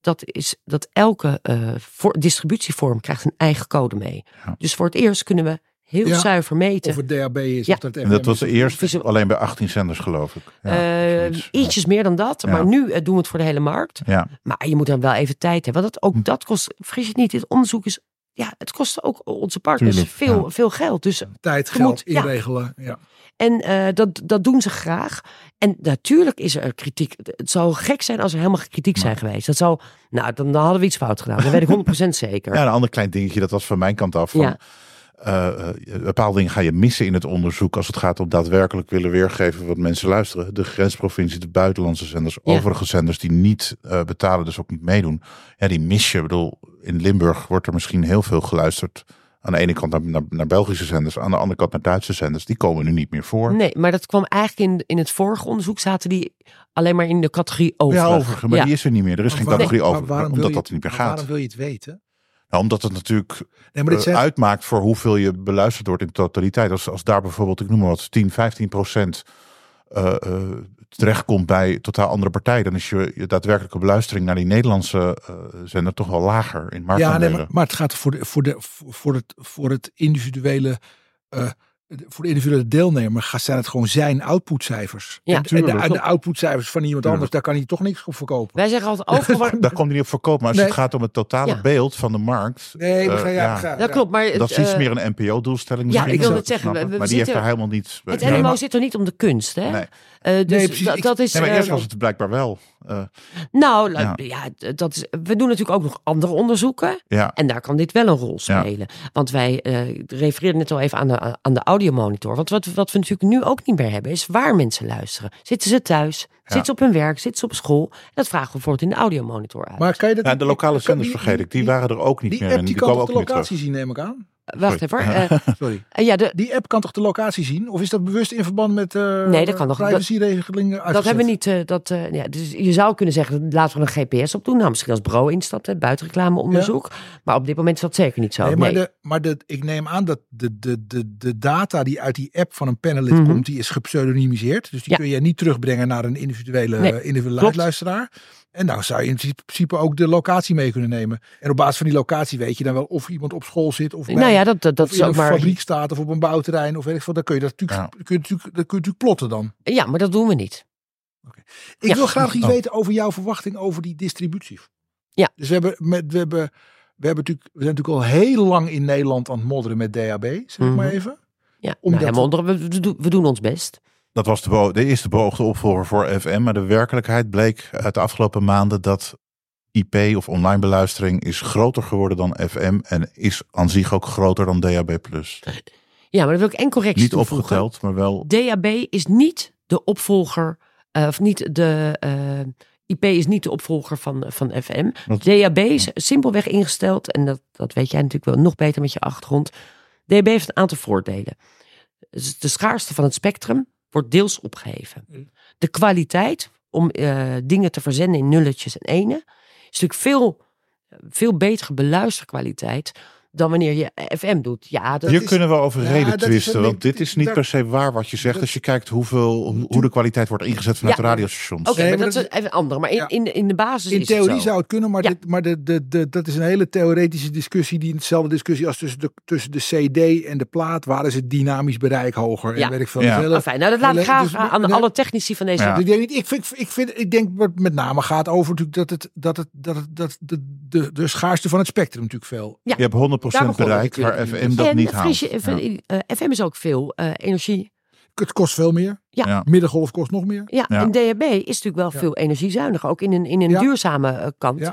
[SPEAKER 6] dat is dat elke eh, voor, distributievorm krijgt een eigen code mee.
[SPEAKER 4] Ja.
[SPEAKER 6] Dus voor het eerst kunnen we heel
[SPEAKER 5] Ja.
[SPEAKER 6] zuiver meten.
[SPEAKER 5] Of het DHB is.
[SPEAKER 6] Ja.
[SPEAKER 5] Of dat
[SPEAKER 4] En dat was eerst alleen bij 18 zenders geloof ik. Ja,
[SPEAKER 6] Eh,
[SPEAKER 4] zoiets.
[SPEAKER 6] ietsjes meer dan dat,
[SPEAKER 4] Ja.
[SPEAKER 6] maar nu eh, doen we het voor de hele markt.
[SPEAKER 4] Ja,
[SPEAKER 6] Maar je moet dan wel even tijd hebben. Want dat, ook
[SPEAKER 4] Hm.
[SPEAKER 6] dat kost, vergis je niet, dit onderzoek is, ja, het kost ook onze partners
[SPEAKER 4] Tuurlijk,
[SPEAKER 6] veel,
[SPEAKER 4] ja.
[SPEAKER 6] veel geld. Dus,
[SPEAKER 5] Tijd, geld,
[SPEAKER 6] moet-
[SPEAKER 5] inregelen. Ja.
[SPEAKER 6] en eh, dat, dat doen ze graag. En natuurlijk is er kritiek. Het zou gek zijn als er helemaal geen kritiek zijn geweest. Dat zou, nou, dan, dan hadden we iets fout gedaan. Dat weet ik 100% zeker.
[SPEAKER 4] ja, een ander klein dingetje. Dat was van mijn kant af. Van,
[SPEAKER 6] Ja.
[SPEAKER 4] Eh, eh, bepaalde dingen ga je missen in het onderzoek als het gaat om daadwerkelijk willen weergeven wat mensen luisteren. De grensprovincie, de buitenlandse zenders,
[SPEAKER 6] Ja.
[SPEAKER 4] overige zenders die niet eh, betalen, dus ook niet meedoen. Ja, die mis je. Ik bedoel, in Limburg wordt er misschien heel veel geluisterd. Aan de ene kant naar, naar, naar Belgische zenders, aan de andere kant naar Duitse zenders. Die komen nu niet meer voor.
[SPEAKER 6] Nee, maar dat kwam eigenlijk in, in het vorige onderzoek. Zaten die alleen maar in de categorie over.
[SPEAKER 4] Ja, overige, maar
[SPEAKER 6] Ja.
[SPEAKER 4] die is er niet meer. Er is geen
[SPEAKER 5] Waarom-
[SPEAKER 4] categorie over,
[SPEAKER 5] waarom
[SPEAKER 4] omdat
[SPEAKER 5] je
[SPEAKER 4] dat niet meer
[SPEAKER 5] maar
[SPEAKER 4] gaat.
[SPEAKER 5] Waarom wil je het weten?
[SPEAKER 4] Nou, omdat het natuurlijk
[SPEAKER 5] Nee, maar dit
[SPEAKER 4] eh,
[SPEAKER 5] zijn,
[SPEAKER 4] uitmaakt voor hoeveel je beluisterd wordt in totaliteit. Als, als daar bijvoorbeeld, ik noem maar wat, 10, 15 procent eh, eh, terechtkomt bij totaal andere partijen, dan is je, je daadwerkelijke beluistering naar die Nederlandse eh, zender toch wel lager in
[SPEAKER 5] ja,
[SPEAKER 4] marktaandelen.
[SPEAKER 5] nee, maar, maar het gaat voor, de, voor, de, voor, het, voor het individuele voor de individuele deelnemer gaat- zijn het gewoon zijn outputcijfers.
[SPEAKER 6] Ja,
[SPEAKER 5] en, de, outputcijfers van iemand
[SPEAKER 4] Tuurlijk.
[SPEAKER 5] anders, daar kan hij toch niks op verkopen.
[SPEAKER 6] Wij zeggen altijd overal.
[SPEAKER 4] Daar komt hij niet op verkoop. Maar als
[SPEAKER 5] Nee.
[SPEAKER 4] het gaat om het totale
[SPEAKER 6] Ja.
[SPEAKER 4] beeld van de markt.
[SPEAKER 5] Nee, gaan, ja,
[SPEAKER 4] ja,
[SPEAKER 5] gaan-
[SPEAKER 6] dat klopt, maar
[SPEAKER 4] Dat is iets
[SPEAKER 6] eh,
[SPEAKER 4] meer een NPO-doelstelling.
[SPEAKER 6] ja, ik wil het zeggen,
[SPEAKER 4] snappen.
[SPEAKER 6] we- we
[SPEAKER 4] maar die heeft daar helemaal niets.
[SPEAKER 6] het NMO zit er niet om de kunst, hè?
[SPEAKER 4] Nee.
[SPEAKER 6] Eh, dus
[SPEAKER 5] Nee, precies.
[SPEAKER 6] dat,
[SPEAKER 5] Ik-
[SPEAKER 6] dat is.
[SPEAKER 4] Nee, maar eerst was het blijkbaar wel. Eh,
[SPEAKER 6] Nou,
[SPEAKER 4] Ja.
[SPEAKER 6] dat is, we doen natuurlijk ook nog andere onderzoeken.
[SPEAKER 4] ja,
[SPEAKER 6] En daar kan dit wel een rol
[SPEAKER 4] Ja.
[SPEAKER 6] spelen. Want wij eh refereerden net al even aan de, aan de audiomonitor. Want wat, wat we natuurlijk nu ook niet meer hebben, is waar mensen luisteren. Zitten ze thuis? Zitten ze op hun werk? Zitten ze op school? Dat vragen we bijvoorbeeld in de audiomonitor uit.
[SPEAKER 5] Maar kan je dat
[SPEAKER 4] Ja, de lokale zenders vergeet ik. Die waren er ook niet
[SPEAKER 5] Die
[SPEAKER 4] meer
[SPEAKER 5] app
[SPEAKER 4] in.
[SPEAKER 5] die
[SPEAKER 4] Die
[SPEAKER 5] kan
[SPEAKER 4] ook
[SPEAKER 5] de
[SPEAKER 4] niet meer terug.
[SPEAKER 5] locatie zien, neem ik aan?
[SPEAKER 6] Wacht even hoor. Eh,
[SPEAKER 5] Sorry.
[SPEAKER 6] eh, ja, de,
[SPEAKER 5] Die app kan toch de locatie zien? Of is dat bewust in verband met eh
[SPEAKER 6] Nee, dat kan nog.
[SPEAKER 5] privacyregelingen
[SPEAKER 6] dat hebben we niet. dat, ja, dus je zou kunnen zeggen, laten we een GPS op doen. Nou, misschien als Bro instapt, buitenreclameonderzoek. Maar op dit moment is dat zeker niet zo.
[SPEAKER 5] Nee, maar,
[SPEAKER 6] Nee.
[SPEAKER 5] De, maar de, ik neem aan dat de, de, de, de data die uit die app van een panelid
[SPEAKER 6] Mhm.
[SPEAKER 5] komt, die is gepseudonymiseerd. Dus die
[SPEAKER 6] Ja.
[SPEAKER 5] kun je niet terugbrengen naar een individuele,
[SPEAKER 6] Nee,
[SPEAKER 5] individuele luisteraar. En nou zou je in principe ook de locatie mee kunnen nemen. En op basis van die locatie weet je dan wel of iemand op school zit of bij,
[SPEAKER 6] nou ja, dat, dat, dat
[SPEAKER 5] of
[SPEAKER 6] is
[SPEAKER 5] in
[SPEAKER 6] ook
[SPEAKER 5] een
[SPEAKER 6] maar.
[SPEAKER 5] fabriek staat of op een bouwterrein of weet ik veel. Dan kun je dat natuurlijk, kun je natuurlijk, dat kun je natuurlijk plotten dan.
[SPEAKER 6] Ja, maar dat doen we niet.
[SPEAKER 5] Ik
[SPEAKER 6] Ja.
[SPEAKER 5] wil graag iets
[SPEAKER 4] Oh.
[SPEAKER 5] weten over jouw verwachting over die distributie.
[SPEAKER 6] Ja.
[SPEAKER 5] Dus we hebben, met, we hebben, we hebben natuurlijk, we zijn natuurlijk al heel lang in Nederland aan het modderen met DAB, zeg ik maar
[SPEAKER 6] Mhm.
[SPEAKER 5] even.
[SPEAKER 6] Ja,
[SPEAKER 5] Omdat-
[SPEAKER 6] nou, ja, maar onder- we, we doen ons best.
[SPEAKER 4] Dat was de, de eerste beoogde opvolger voor FM. Maar de werkelijkheid bleek uit de afgelopen maanden dat IP of online beluistering is groter geworden dan FM. En is aan zich ook groter dan DAB+.
[SPEAKER 6] Ja, maar dat wil ik één correctie
[SPEAKER 4] Niet
[SPEAKER 6] toevoegen.
[SPEAKER 4] opgeteld, maar wel...
[SPEAKER 6] DAB is niet de opvolger, eh, of niet de eh, IP is niet de opvolger van, van FM.
[SPEAKER 4] Dat-
[SPEAKER 6] DAB is simpelweg ingesteld, en dat, dat weet jij natuurlijk wel nog beter met je achtergrond. DAB heeft een aantal voordelen. De schaarste van het spectrum wordt deels opgeheven. De kwaliteit om eh, dingen te verzenden in nulletjes en enen is natuurlijk veel, veel betere beluisterkwaliteit dan wanneer je FM doet. Ja, dat
[SPEAKER 4] Hier
[SPEAKER 5] is-
[SPEAKER 4] kunnen we over reden twisten.
[SPEAKER 5] het-
[SPEAKER 4] Want dit is niet
[SPEAKER 5] daar-
[SPEAKER 4] per se waar wat je zegt.
[SPEAKER 5] dat-
[SPEAKER 4] Als je kijkt hoeveel, hoe- de kwaliteit wordt ingezet vanuit
[SPEAKER 6] Ja.
[SPEAKER 4] de radiostations.
[SPEAKER 6] Oké,
[SPEAKER 5] Nee,
[SPEAKER 6] maar
[SPEAKER 5] maar
[SPEAKER 6] dat
[SPEAKER 5] dat
[SPEAKER 6] is even andere. Maar in,
[SPEAKER 5] Ja.
[SPEAKER 6] in, de, in de basis
[SPEAKER 5] In
[SPEAKER 6] is het
[SPEAKER 5] theorie
[SPEAKER 6] zo.
[SPEAKER 5] zou het kunnen, maar,
[SPEAKER 6] Ja.
[SPEAKER 5] dit, maar de, de, de, dat is een hele theoretische discussie. Die hetzelfde discussie als tussen de, tussen de CD en de plaat. Waar is het dynamisch bereik hoger?
[SPEAKER 6] Ja.
[SPEAKER 5] En weet ik veel.
[SPEAKER 4] Ja.
[SPEAKER 5] Hele-
[SPEAKER 6] Enfin, nou, dat laat ik graag
[SPEAKER 5] dus-
[SPEAKER 6] aan
[SPEAKER 5] nee,
[SPEAKER 6] alle technici van deze.
[SPEAKER 4] Ja.
[SPEAKER 5] Ik denk, ik, vind, ik, vind, ik denk wat met name gaat over natuurlijk dat, het, dat, het, dat, het, dat de, de, de schaarste van het spectrum natuurlijk veel.
[SPEAKER 6] Ja.
[SPEAKER 4] Je hebt 100%
[SPEAKER 6] Daar begon het
[SPEAKER 4] bereik waar. FM dat
[SPEAKER 6] en
[SPEAKER 4] niet haalt.
[SPEAKER 6] frisje, eh, eh, FM is ook veel eh, energie.
[SPEAKER 5] Het kost veel meer.
[SPEAKER 6] Ja.
[SPEAKER 4] Ja.
[SPEAKER 5] Middengolf kost nog meer.
[SPEAKER 6] Ja,
[SPEAKER 4] Ja.
[SPEAKER 6] en DHB is natuurlijk wel
[SPEAKER 5] Ja.
[SPEAKER 6] veel energiezuiniger. Ook in een, in een
[SPEAKER 5] Ja.
[SPEAKER 6] duurzame kant.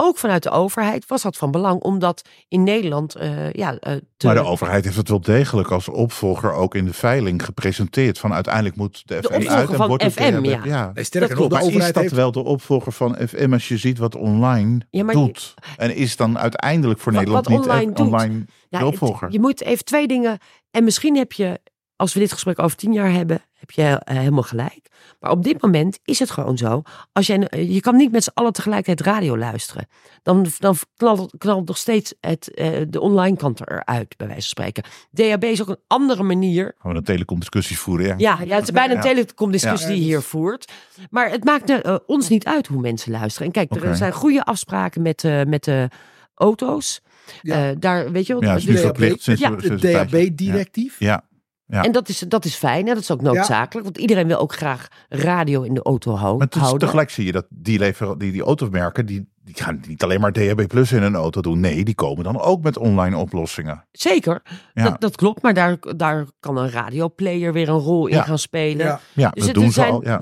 [SPEAKER 5] Ja.
[SPEAKER 6] Ook vanuit de overheid was dat van belang. Omdat in Nederland eh, ja, eh, te-
[SPEAKER 4] Maar de overheid heeft het wel degelijk als opvolger ook in de veiling gepresenteerd. Van uiteindelijk moet de, FM
[SPEAKER 6] opvolger
[SPEAKER 4] uit en
[SPEAKER 6] van
[SPEAKER 4] wordt het
[SPEAKER 6] FM,
[SPEAKER 4] DHB.
[SPEAKER 6] ja.
[SPEAKER 5] Nee, sterker
[SPEAKER 6] Dat
[SPEAKER 5] nog, de
[SPEAKER 4] Maar is
[SPEAKER 5] overheid
[SPEAKER 4] dat
[SPEAKER 5] heeft...
[SPEAKER 4] wel de opvolger van FM als je ziet wat online
[SPEAKER 6] Ja, maar
[SPEAKER 4] doet? En is dan uiteindelijk voor
[SPEAKER 6] Wat-
[SPEAKER 4] Nederland
[SPEAKER 6] wat
[SPEAKER 4] niet
[SPEAKER 6] online
[SPEAKER 4] F-
[SPEAKER 6] doet.
[SPEAKER 4] online
[SPEAKER 6] Ja,
[SPEAKER 4] de
[SPEAKER 6] het-
[SPEAKER 4] opvolger?
[SPEAKER 6] je moet even twee dingen. En misschien heb je, als we dit gesprek over tien jaar hebben, heb je eh, helemaal gelijk. Maar op dit moment is het gewoon zo. Als jij, eh, je kan niet met z'n allen tegelijkertijd radio luisteren. Dan, dan knalt, knalt nog steeds het, eh, de online kant eruit, bij wijze van spreken. DHB is ook een andere manier.
[SPEAKER 4] Gewoon een telecomdiscussies voeren, ja.
[SPEAKER 6] Ja, ja het is bijna een telecomdiscussie
[SPEAKER 5] Ja.
[SPEAKER 6] die je hier voert. Maar het maakt ons niet uit hoe mensen luisteren. En kijk, er zijn goede afspraken met, eh, met de auto's.
[SPEAKER 5] Ja.
[SPEAKER 6] Eh, daar, weet je wel,
[SPEAKER 4] Ja, is
[SPEAKER 6] de-
[SPEAKER 4] nu
[SPEAKER 5] DHB
[SPEAKER 4] verplicht sinds
[SPEAKER 6] ja,
[SPEAKER 4] een-
[SPEAKER 5] Het. DHB-directief.
[SPEAKER 4] Ja, ja.
[SPEAKER 6] En dat is, dat is fijn en dat is ook noodzakelijk. Want iedereen wil ook graag radio in de auto
[SPEAKER 4] Maar is-
[SPEAKER 6] houden.
[SPEAKER 4] tegelijk zie je dat die, lever, die, die automerken, die, die gaan niet alleen maar DHB Plus in een auto doen. Nee, die komen dan ook met online oplossingen.
[SPEAKER 6] Zeker,
[SPEAKER 4] Ja,
[SPEAKER 6] dat, dat klopt. Maar daar, daar kan een radioplayer weer een rol in gaan spelen.
[SPEAKER 5] Ja,
[SPEAKER 4] ja
[SPEAKER 6] Dus
[SPEAKER 4] dat
[SPEAKER 6] het-
[SPEAKER 4] doen
[SPEAKER 6] er
[SPEAKER 4] ze
[SPEAKER 6] zijn-
[SPEAKER 4] al. Ja.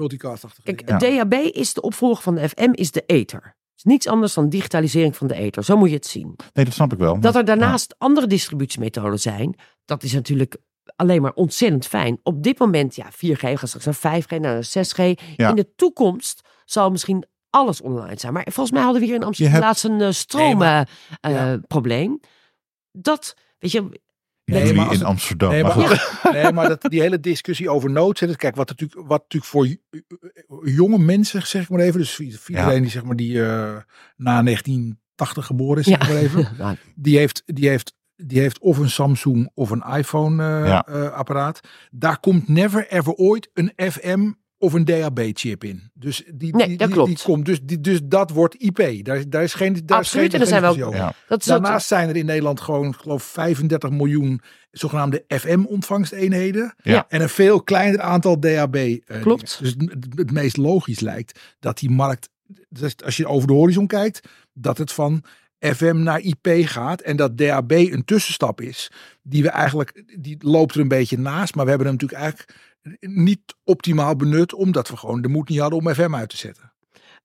[SPEAKER 6] Kijk,
[SPEAKER 5] dingen.
[SPEAKER 6] DHB is de opvolger van de FM, is de ether. Het is niets anders dan digitalisering van de ether. Zo moet je het zien.
[SPEAKER 4] Nee, dat snap ik wel.
[SPEAKER 6] Dat er daarnaast andere distributiemethoden zijn, dat is natuurlijk alleen maar ontzettend fijn. Op dit moment, ja, 4G gaat straks naar 5G, naar 6G.
[SPEAKER 4] Ja.
[SPEAKER 6] In de toekomst zal misschien alles online zijn. Maar volgens mij hadden we hier in Amsterdam
[SPEAKER 4] hebt-
[SPEAKER 6] laatst een uh,
[SPEAKER 5] Nee,
[SPEAKER 6] stroomprobleem. dat, weet je,
[SPEAKER 5] Nee, maar als
[SPEAKER 4] in
[SPEAKER 5] het-
[SPEAKER 4] Amsterdam.
[SPEAKER 5] Nee,
[SPEAKER 4] maar
[SPEAKER 5] maar,
[SPEAKER 4] goed.
[SPEAKER 5] nee, maar dat, die hele discussie over noodzetten. Kijk, wat natuurlijk, wat natuurlijk voor jonge mensen, zeg ik maar even. Dus iedereen die zeg maar die eh, na 1980 geboren is, zeg
[SPEAKER 6] Ja.
[SPEAKER 5] maar even. Die heeft, die heeft, die heeft of een Samsung of een iPhone eh,
[SPEAKER 4] Ja.
[SPEAKER 5] eh, apparaat. Daar komt never ever ooit een FM of een DAB-chip in. Dus die,
[SPEAKER 6] Nee,
[SPEAKER 5] die,
[SPEAKER 6] dat
[SPEAKER 5] die-
[SPEAKER 6] klopt.
[SPEAKER 5] die komt. Dus, die, dus dat wordt IP. Daar, daar is geen. Daar
[SPEAKER 6] Absoluut,
[SPEAKER 5] is
[SPEAKER 6] en
[SPEAKER 5] geen
[SPEAKER 6] daar zijn we ook-
[SPEAKER 5] discussie over.
[SPEAKER 4] Ja.
[SPEAKER 6] Dat is ook-
[SPEAKER 5] Daarnaast zijn er in Nederland gewoon, ik geloof 35 miljoen zogenaamde FM-ontvangsteenheden.
[SPEAKER 6] Ja.
[SPEAKER 5] En een veel kleiner aantal DAB. eh,
[SPEAKER 6] Klopt.
[SPEAKER 5] dingen. Dus het, het meest logisch lijkt dat die markt, dus als je over de horizon kijkt, dat het van FM naar IP gaat. En dat DAB een tussenstap is. Die we eigenlijk, die loopt er een beetje naast. Maar we hebben hem natuurlijk eigenlijk niet optimaal benut. Omdat we gewoon de moed niet hadden om FM uit te zetten.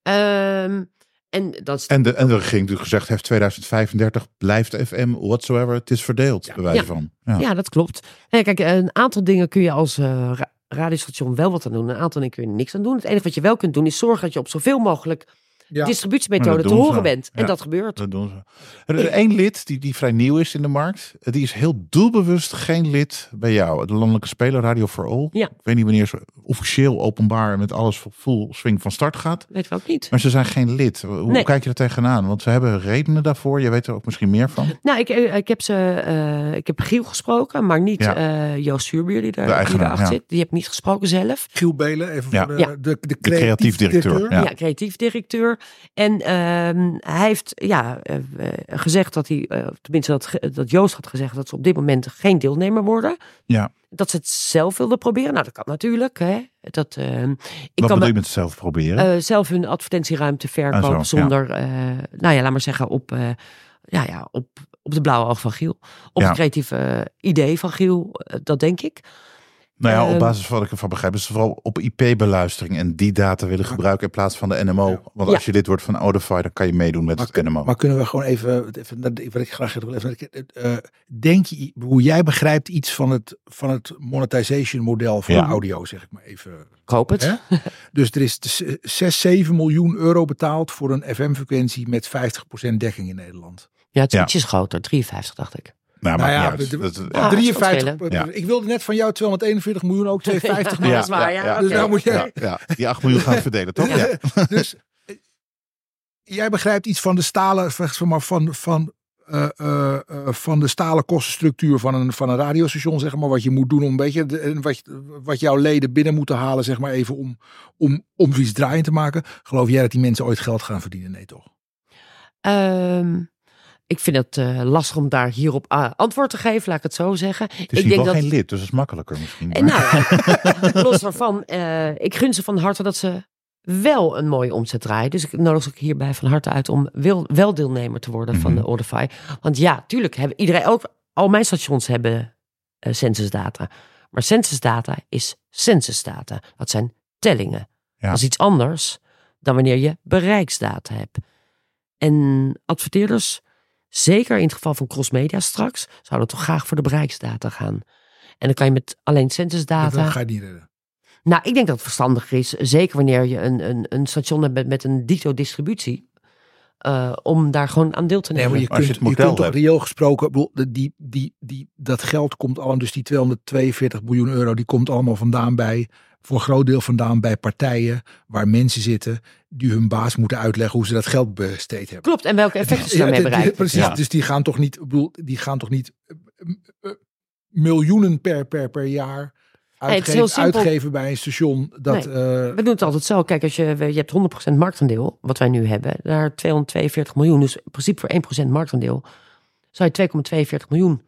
[SPEAKER 6] Ehm, en dat is
[SPEAKER 4] En de, en de regering natuurlijk gezegd heeft 2035 blijft FM whatsoever. Het is verdeeld, bij wijze
[SPEAKER 6] Ja.
[SPEAKER 4] van. Ja.
[SPEAKER 6] Ja, dat klopt. En kijk, een aantal dingen kun je als eh, ra- radiostation wel wat aan doen. Een aantal dingen kun je niks aan doen. Het enige wat je wel kunt doen is zorgen dat je op zoveel mogelijk
[SPEAKER 5] Ja.
[SPEAKER 6] Distributiemethode te
[SPEAKER 4] ze.
[SPEAKER 6] horen bent. En
[SPEAKER 4] Ja.
[SPEAKER 6] dat gebeurt.
[SPEAKER 4] Dat doen ze. Er is één lid die, die vrij nieuw is in de markt. Die is heel doelbewust geen lid bij jou. De landelijke speler Radio for All.
[SPEAKER 6] Ja.
[SPEAKER 4] Ik weet niet wanneer ze officieel openbaar met alles full swing van start gaat.
[SPEAKER 6] Weten we ook niet.
[SPEAKER 4] Maar ze zijn geen lid. Hoe
[SPEAKER 6] Nee.
[SPEAKER 4] kijk je er tegenaan? Want ze hebben redenen daarvoor. Je weet er ook misschien meer van.
[SPEAKER 6] Nou, ik, eh, ik heb ze, eh, ik heb Giel gesproken, maar niet
[SPEAKER 4] Ja.
[SPEAKER 6] eh, Joost Suurbier die, daar,
[SPEAKER 4] ja.
[SPEAKER 6] zit. Die heb ik niet gesproken zelf.
[SPEAKER 5] Giel Belen, even
[SPEAKER 4] Ja.
[SPEAKER 5] voor de,
[SPEAKER 6] Ja.
[SPEAKER 5] de, de,
[SPEAKER 4] De creatief directeur.
[SPEAKER 6] Ja,
[SPEAKER 4] Ja.
[SPEAKER 6] creatief directeur. En ehm, hij heeft ja, eh, eh, gezegd dat hij, eh, tenminste dat, dat Joost had gezegd dat ze op dit moment geen deelnemer worden.
[SPEAKER 4] Ja.
[SPEAKER 6] Dat ze het zelf wilden proberen. Nou, dat kan natuurlijk. Hè. Dat, ehm, ik
[SPEAKER 4] Wat
[SPEAKER 6] kan
[SPEAKER 4] bedoel je met zelf proberen?
[SPEAKER 6] zelf hun advertentieruimte verkopen
[SPEAKER 4] Ah, zo, ja.
[SPEAKER 6] zonder, eh, nou ja, laat maar zeggen, op, ja, ja, op, op de blauwe oog van Giel. Op
[SPEAKER 4] Ja.
[SPEAKER 6] het creatieve idee van Giel, dat denk ik.
[SPEAKER 4] Nou ja, op
[SPEAKER 6] ehm,
[SPEAKER 4] basis van wat ik ervan begrijp, is het vooral op IP-beluistering en die data willen gebruiken in plaats van de NMO. Want
[SPEAKER 6] Ja.
[SPEAKER 4] als je lid wordt van Audify, dan kan je meedoen met
[SPEAKER 5] Maar,
[SPEAKER 4] het NMO.
[SPEAKER 5] maar kunnen we gewoon even, even dat- wat ik graag wil even, eh, denk je, hoe jij begrijpt iets van het, van het monetization model van
[SPEAKER 4] Ja.
[SPEAKER 5] audio, zeg ik maar even.
[SPEAKER 6] Koop het.
[SPEAKER 5] Hè? Dus er is dus, eh, 6, 7 miljoen euro betaald voor een FM-frequentie met 50% dekking in Nederland.
[SPEAKER 6] Ja, het is
[SPEAKER 4] Ja.
[SPEAKER 6] ietsjes groter, 53 dacht ik.
[SPEAKER 4] Nou,
[SPEAKER 5] Nou ja,
[SPEAKER 4] niet uit.
[SPEAKER 5] de-
[SPEAKER 4] Dat-
[SPEAKER 6] Ah,
[SPEAKER 4] ja.
[SPEAKER 5] 53. Ik wilde net van jou 241 miljoen, ook 250
[SPEAKER 6] Ja,
[SPEAKER 5] miljoen.
[SPEAKER 6] dat is waar, ja.
[SPEAKER 5] Dus nou moet je,
[SPEAKER 4] Ja, ja, die 8 miljoen gaan verdelen, toch? Ja.
[SPEAKER 5] dus eh, jij begrijpt iets van de stalen, zeg maar, van, van, eh, eh, eh, van de stalen kostenstructuur van een, van een radiostation, zeg maar, wat je moet doen om een beetje, de- en wat, je- wat jouw leden binnen moeten halen, zeg maar even om, om, om iets draaiend te maken. Geloof jij dat die mensen ooit geld gaan verdienen? Nee, toch?
[SPEAKER 6] Ehm, ik vind het eh, lastig om daar hierop ah, antwoord te geven, laat ik het zo zeggen.
[SPEAKER 4] Het is
[SPEAKER 6] ik denk dat.
[SPEAKER 4] geen lid, dus dat is makkelijker misschien.
[SPEAKER 6] En nou, los daarvan, eh, ik gun ze van harte dat ze wel een mooie omzet draaien. Dus ik nodig ze ook hierbij van harte uit om wel, wel deelnemer te worden van
[SPEAKER 4] Mhm.
[SPEAKER 6] de Audify. Want ja, tuurlijk, hebben iedereen ook, al mijn stations hebben eh censusdata. Maar censusdata is censusdata. Dat zijn tellingen.
[SPEAKER 4] Ja.
[SPEAKER 6] Dat is iets anders dan wanneer je bereiksdata hebt. En adverteerders, zeker in het geval van crossmedia straks, zouden toch graag voor de bereiksdata gaan. En dan kan je met alleen censusdata.
[SPEAKER 5] Dat ga je niet redden.
[SPEAKER 6] Nou, ik denk dat het verstandiger is, zeker wanneer je een, een, een station hebt met, met een dito-distributie, eh, om daar gewoon aan deel te
[SPEAKER 5] Nee,
[SPEAKER 6] nemen.
[SPEAKER 5] maar je
[SPEAKER 4] Als je
[SPEAKER 5] kunt,
[SPEAKER 4] het
[SPEAKER 5] je
[SPEAKER 4] model
[SPEAKER 5] kunt toch
[SPEAKER 4] hebt.
[SPEAKER 5] reëel gesproken, bedoel, die, die, die, dat geld komt al, dus die 242 miljoen euro, die komt allemaal vandaan bij, voor een groot deel vandaan bij partijen waar mensen zitten die hun baas moeten uitleggen hoe ze dat geld besteed hebben.
[SPEAKER 6] Klopt, en welke effecten ze daarmee bereiken.
[SPEAKER 5] Precies,
[SPEAKER 4] Ja.
[SPEAKER 5] dus die gaan toch niet, ik bedoel, die gaan toch niet eh, eh, miljoenen per, per, per jaar uitgeven,
[SPEAKER 6] heel simpel.
[SPEAKER 5] uitgeven bij een station. Dat,
[SPEAKER 6] Nee.
[SPEAKER 5] eh,
[SPEAKER 6] We doen het altijd zo. Kijk, als je, je hebt 100% marktaandeel, wat wij nu hebben, naar 242 miljoen. Dus in principe voor 1% marktaandeel zou je 2,42 miljoen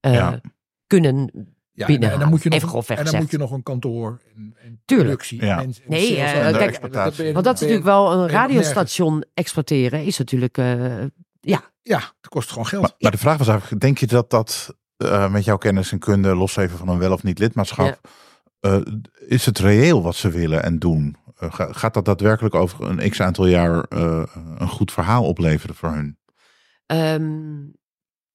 [SPEAKER 6] eh,
[SPEAKER 4] Ja.
[SPEAKER 6] kunnen
[SPEAKER 5] ja,
[SPEAKER 6] binnen
[SPEAKER 5] en dan moet je nog, en dan moet je nog een kantoor en, en
[SPEAKER 6] Tuurlijk.
[SPEAKER 5] productie.
[SPEAKER 4] Ja.
[SPEAKER 5] en
[SPEAKER 6] Nee, eh,
[SPEAKER 5] en-
[SPEAKER 6] kijk,
[SPEAKER 5] dat ben je-
[SPEAKER 6] Want dat is natuurlijk wel een radiostation exploiteren, is natuurlijk, eh, ja,
[SPEAKER 5] Ja, het kost gewoon geld.
[SPEAKER 4] Maar, maar de vraag was eigenlijk, denk je dat dat eh, met jouw kennis en kunde, los even van een wel of niet lidmaatschap, eh, is het reëel wat ze willen en doen? Eh, ga- gaat dat daadwerkelijk over een x aantal jaar een goed verhaal opleveren voor hun?
[SPEAKER 6] Ehm,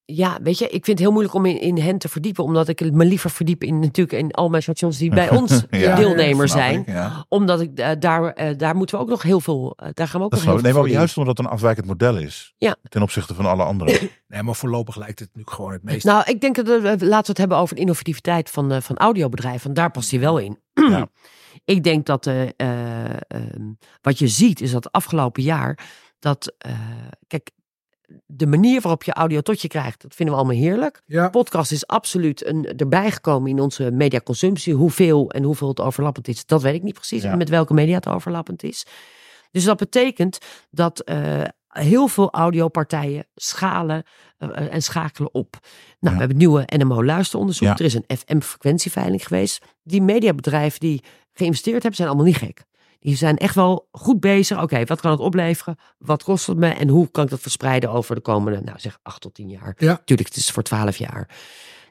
[SPEAKER 6] ja, weet je, ik vind het heel moeilijk om in, in hen te verdiepen, omdat ik me liever verdiep in natuurlijk in al mijn stations die bij ons
[SPEAKER 4] Ja,
[SPEAKER 6] deelnemer zijn.
[SPEAKER 4] ik, ja.
[SPEAKER 6] Omdat ik eh, daar, eh, daar moeten we ook nog heel veel, eh, daar gaan we ook
[SPEAKER 4] Dat
[SPEAKER 6] nog
[SPEAKER 4] wel-
[SPEAKER 6] heel
[SPEAKER 4] nee,
[SPEAKER 6] veel
[SPEAKER 4] maar
[SPEAKER 6] voor doen.
[SPEAKER 4] juist omdat het een afwijkend model is.
[SPEAKER 6] Ja.
[SPEAKER 4] Ten opzichte van alle anderen.
[SPEAKER 5] Nee, maar voorlopig lijkt het nu gewoon het meest.
[SPEAKER 6] Nou, ik denk dat we, laten we het hebben over de innovativiteit van, van audiobedrijven. Want daar past hij wel in.
[SPEAKER 4] Ja.
[SPEAKER 6] Ik denk dat eh, eh, ehm, wat je ziet is dat afgelopen jaar dat, eh, kijk, de manier waarop je audio tot je krijgt, dat vinden we allemaal heerlijk.
[SPEAKER 5] Ja.
[SPEAKER 6] Podcast is absoluut een, erbij gekomen in onze mediaconsumptie. Hoeveel en hoeveel het overlappend is, dat weet ik niet precies.
[SPEAKER 4] Ja.
[SPEAKER 6] En met welke media het overlappend is. Dus dat betekent dat eh, heel veel audiopartijen schalen eh, en schakelen op. Nou, we hebben het nieuwe NMO-luisteronderzoek. Er is een FM-frequentieveiling geweest. Die mediabedrijven die geïnvesteerd hebben, zijn allemaal niet gek. Die zijn echt wel goed bezig. Oké, wat kan het opleveren? Wat kost het me? En hoe kan ik dat verspreiden over de komende, nou zeg, acht tot tien jaar?
[SPEAKER 5] Ja.
[SPEAKER 6] Tuurlijk, het is voor twaalf jaar.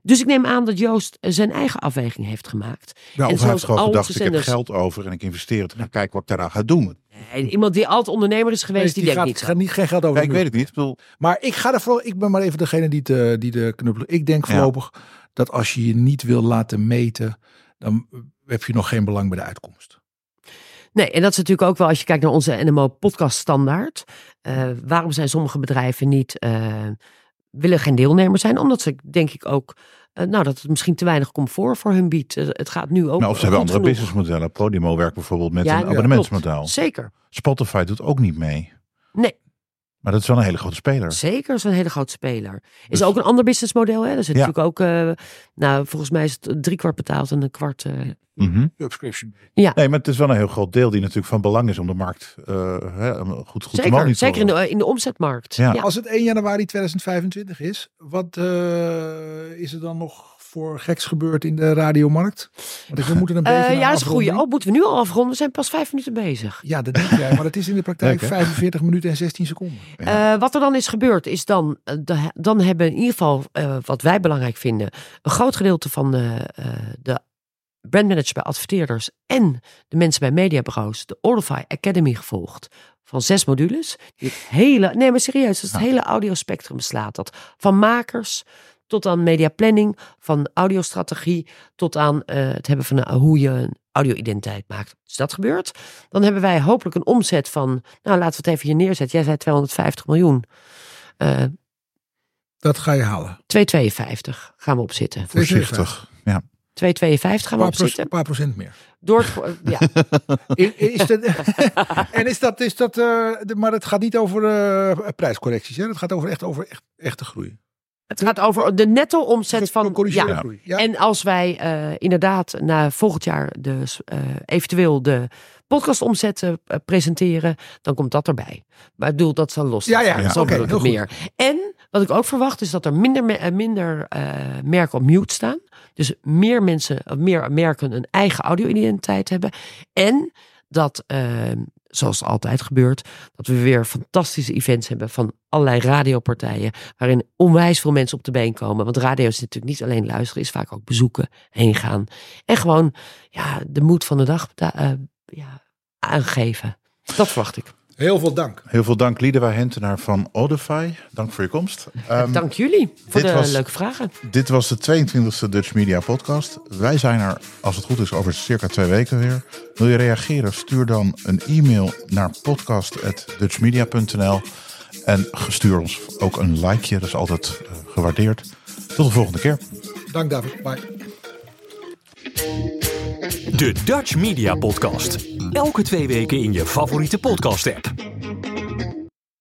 [SPEAKER 6] Dus ik neem aan dat Joost eh, zijn eigen afweging heeft gemaakt.
[SPEAKER 4] Ja,
[SPEAKER 6] En
[SPEAKER 4] of hij heeft gewoon gedacht, ik heb geld over en ik investeer het. Nou, kijk wat ik daaraan ga doen.
[SPEAKER 6] En iemand die altijd ondernemer is geweest, die, denkt
[SPEAKER 5] gaat,
[SPEAKER 6] niet
[SPEAKER 5] gaat niet geen geld over.
[SPEAKER 4] Ik weet het niet. Ik bedoel,
[SPEAKER 5] Maar ik ga er vooral, ik ben maar even degene die, de, die de knuppel. Ik denk
[SPEAKER 4] Ja.
[SPEAKER 5] voorlopig dat als je je niet wil laten meten, dan heb je nog geen belang bij de uitkomst.
[SPEAKER 6] Nee, en dat is natuurlijk ook wel als je kijkt naar onze NMO podcast standaard. Eh, waarom zijn sommige bedrijven niet, eh, willen geen deelnemer zijn? Omdat ze denk ik ook, eh, nou dat het misschien te weinig comfort voor hun biedt. Het gaat nu ook
[SPEAKER 4] nou, of ze hebben andere
[SPEAKER 6] genoeg.
[SPEAKER 4] businessmodellen. Podimo werkt bijvoorbeeld met
[SPEAKER 6] Ja,
[SPEAKER 4] een abonnementsmodel.
[SPEAKER 6] klopt. Zeker,
[SPEAKER 4] Spotify doet ook niet mee.
[SPEAKER 6] nee,
[SPEAKER 4] Maar dat is wel een hele grote speler.
[SPEAKER 6] zeker is een hele grote speler. Is
[SPEAKER 4] Dus-
[SPEAKER 6] ook een ander businessmodel, hè? Er zit
[SPEAKER 4] Ja.
[SPEAKER 6] natuurlijk ook, eh, nou volgens mij is het drie kwart betaald en een kwart... eh,
[SPEAKER 4] Mhm.
[SPEAKER 5] Subscription.
[SPEAKER 6] ja,
[SPEAKER 4] Nee, maar het is wel een heel groot deel die natuurlijk van belang is om de markt eh, hè, goed, goed te
[SPEAKER 6] zeker,
[SPEAKER 4] monitoren.
[SPEAKER 6] zeker in de, in de omzetmarkt.
[SPEAKER 4] Ja.
[SPEAKER 6] Ja.
[SPEAKER 5] Als het 1 januari 2025 is, wat eh, is er dan nog voor geks gebeurd in de radiomarkt? Want we moeten een beetje.
[SPEAKER 6] Eh,
[SPEAKER 5] naar
[SPEAKER 6] ja, dat is een goede.
[SPEAKER 5] afronding.
[SPEAKER 6] Oh, moeten we nu al afronden? We zijn pas vijf minuten bezig.
[SPEAKER 5] Ja, dat denk jij, maar het is in de praktijk
[SPEAKER 4] Leuk, hè?
[SPEAKER 5] 45 minuten en 16 seconden.
[SPEAKER 4] Ja.
[SPEAKER 6] Eh, wat er dan is gebeurd, is dan, eh, de- dan hebben in ieder geval, eh, wat wij belangrijk vinden, een groot gedeelte van de, eh, de brandmanagers bij adverteerders en de mensen bij mediabureaus de Audify Academy gevolgd. Van zes modules. Die het hele, nee maar serieus, dat het hele audiospectrum beslaat. Dat van makers tot aan mediaplanning, van audiostrategie tot aan eh, het hebben van een- hoe je een audio-identiteit maakt. Dus dat gebeurt. Dan hebben wij hopelijk een omzet van, nou laten we het even hier neerzetten. Jij zei 250 miljoen. Eh
[SPEAKER 5] Dat ga je halen.
[SPEAKER 6] 2,52 gaan we op zitten.
[SPEAKER 4] Voorzichtig. Ja.
[SPEAKER 6] 2,52 gaan we
[SPEAKER 5] Een
[SPEAKER 6] op
[SPEAKER 5] paar, procent meer.
[SPEAKER 6] Door het, ja,
[SPEAKER 5] Is dat, en is dat, is dat eh, de- maar het gaat niet over eh, prijscorrecties. Hè? Het gaat over echt over echt, echte groei.
[SPEAKER 6] Het gaat over de netto omzet van. Ja.
[SPEAKER 5] Ja.
[SPEAKER 6] En als wij eh, inderdaad na volgend jaar dus, eh, eventueel de podcastomzet eh, presenteren, dan komt dat erbij. Maar ik bedoel, dat zal los.
[SPEAKER 5] Ja, ja, goed.
[SPEAKER 6] meer. En wat ik ook verwacht is dat er minder, me- eh, minder merken op mute staan. Dus meer mensen, meer merken een eigen audio-identiteit hebben. En dat, zoals altijd gebeurt, dat we weer fantastische events hebben van allerlei radiopartijen. Waarin onwijs veel mensen op de been komen. Want radio is natuurlijk niet alleen luisteren, is vaak ook bezoeken, heen gaan. En gewoon ja, de moed van de dag da- eh, ja, aangeven. Dat verwacht ik.
[SPEAKER 5] Heel veel dank.
[SPEAKER 4] Heel veel dank Liedewij Hentenaar van Audify. Dank voor je komst. Ehm,
[SPEAKER 6] Dank jullie voor de
[SPEAKER 4] was-
[SPEAKER 6] leuke vragen.
[SPEAKER 4] Dit was de 22e Dutch Media Podcast. Wij zijn er, als het goed is, over circa twee weken weer. Wil je reageren? Stuur dan een e-mail naar podcast.dutchmedia.nl. En stuur ons ook een likeje, dat is altijd eh, gewaardeerd. Tot de volgende keer.
[SPEAKER 5] Dank David. Bye.
[SPEAKER 3] De Dutch Media Podcast. Elke twee weken in je favoriete podcast app.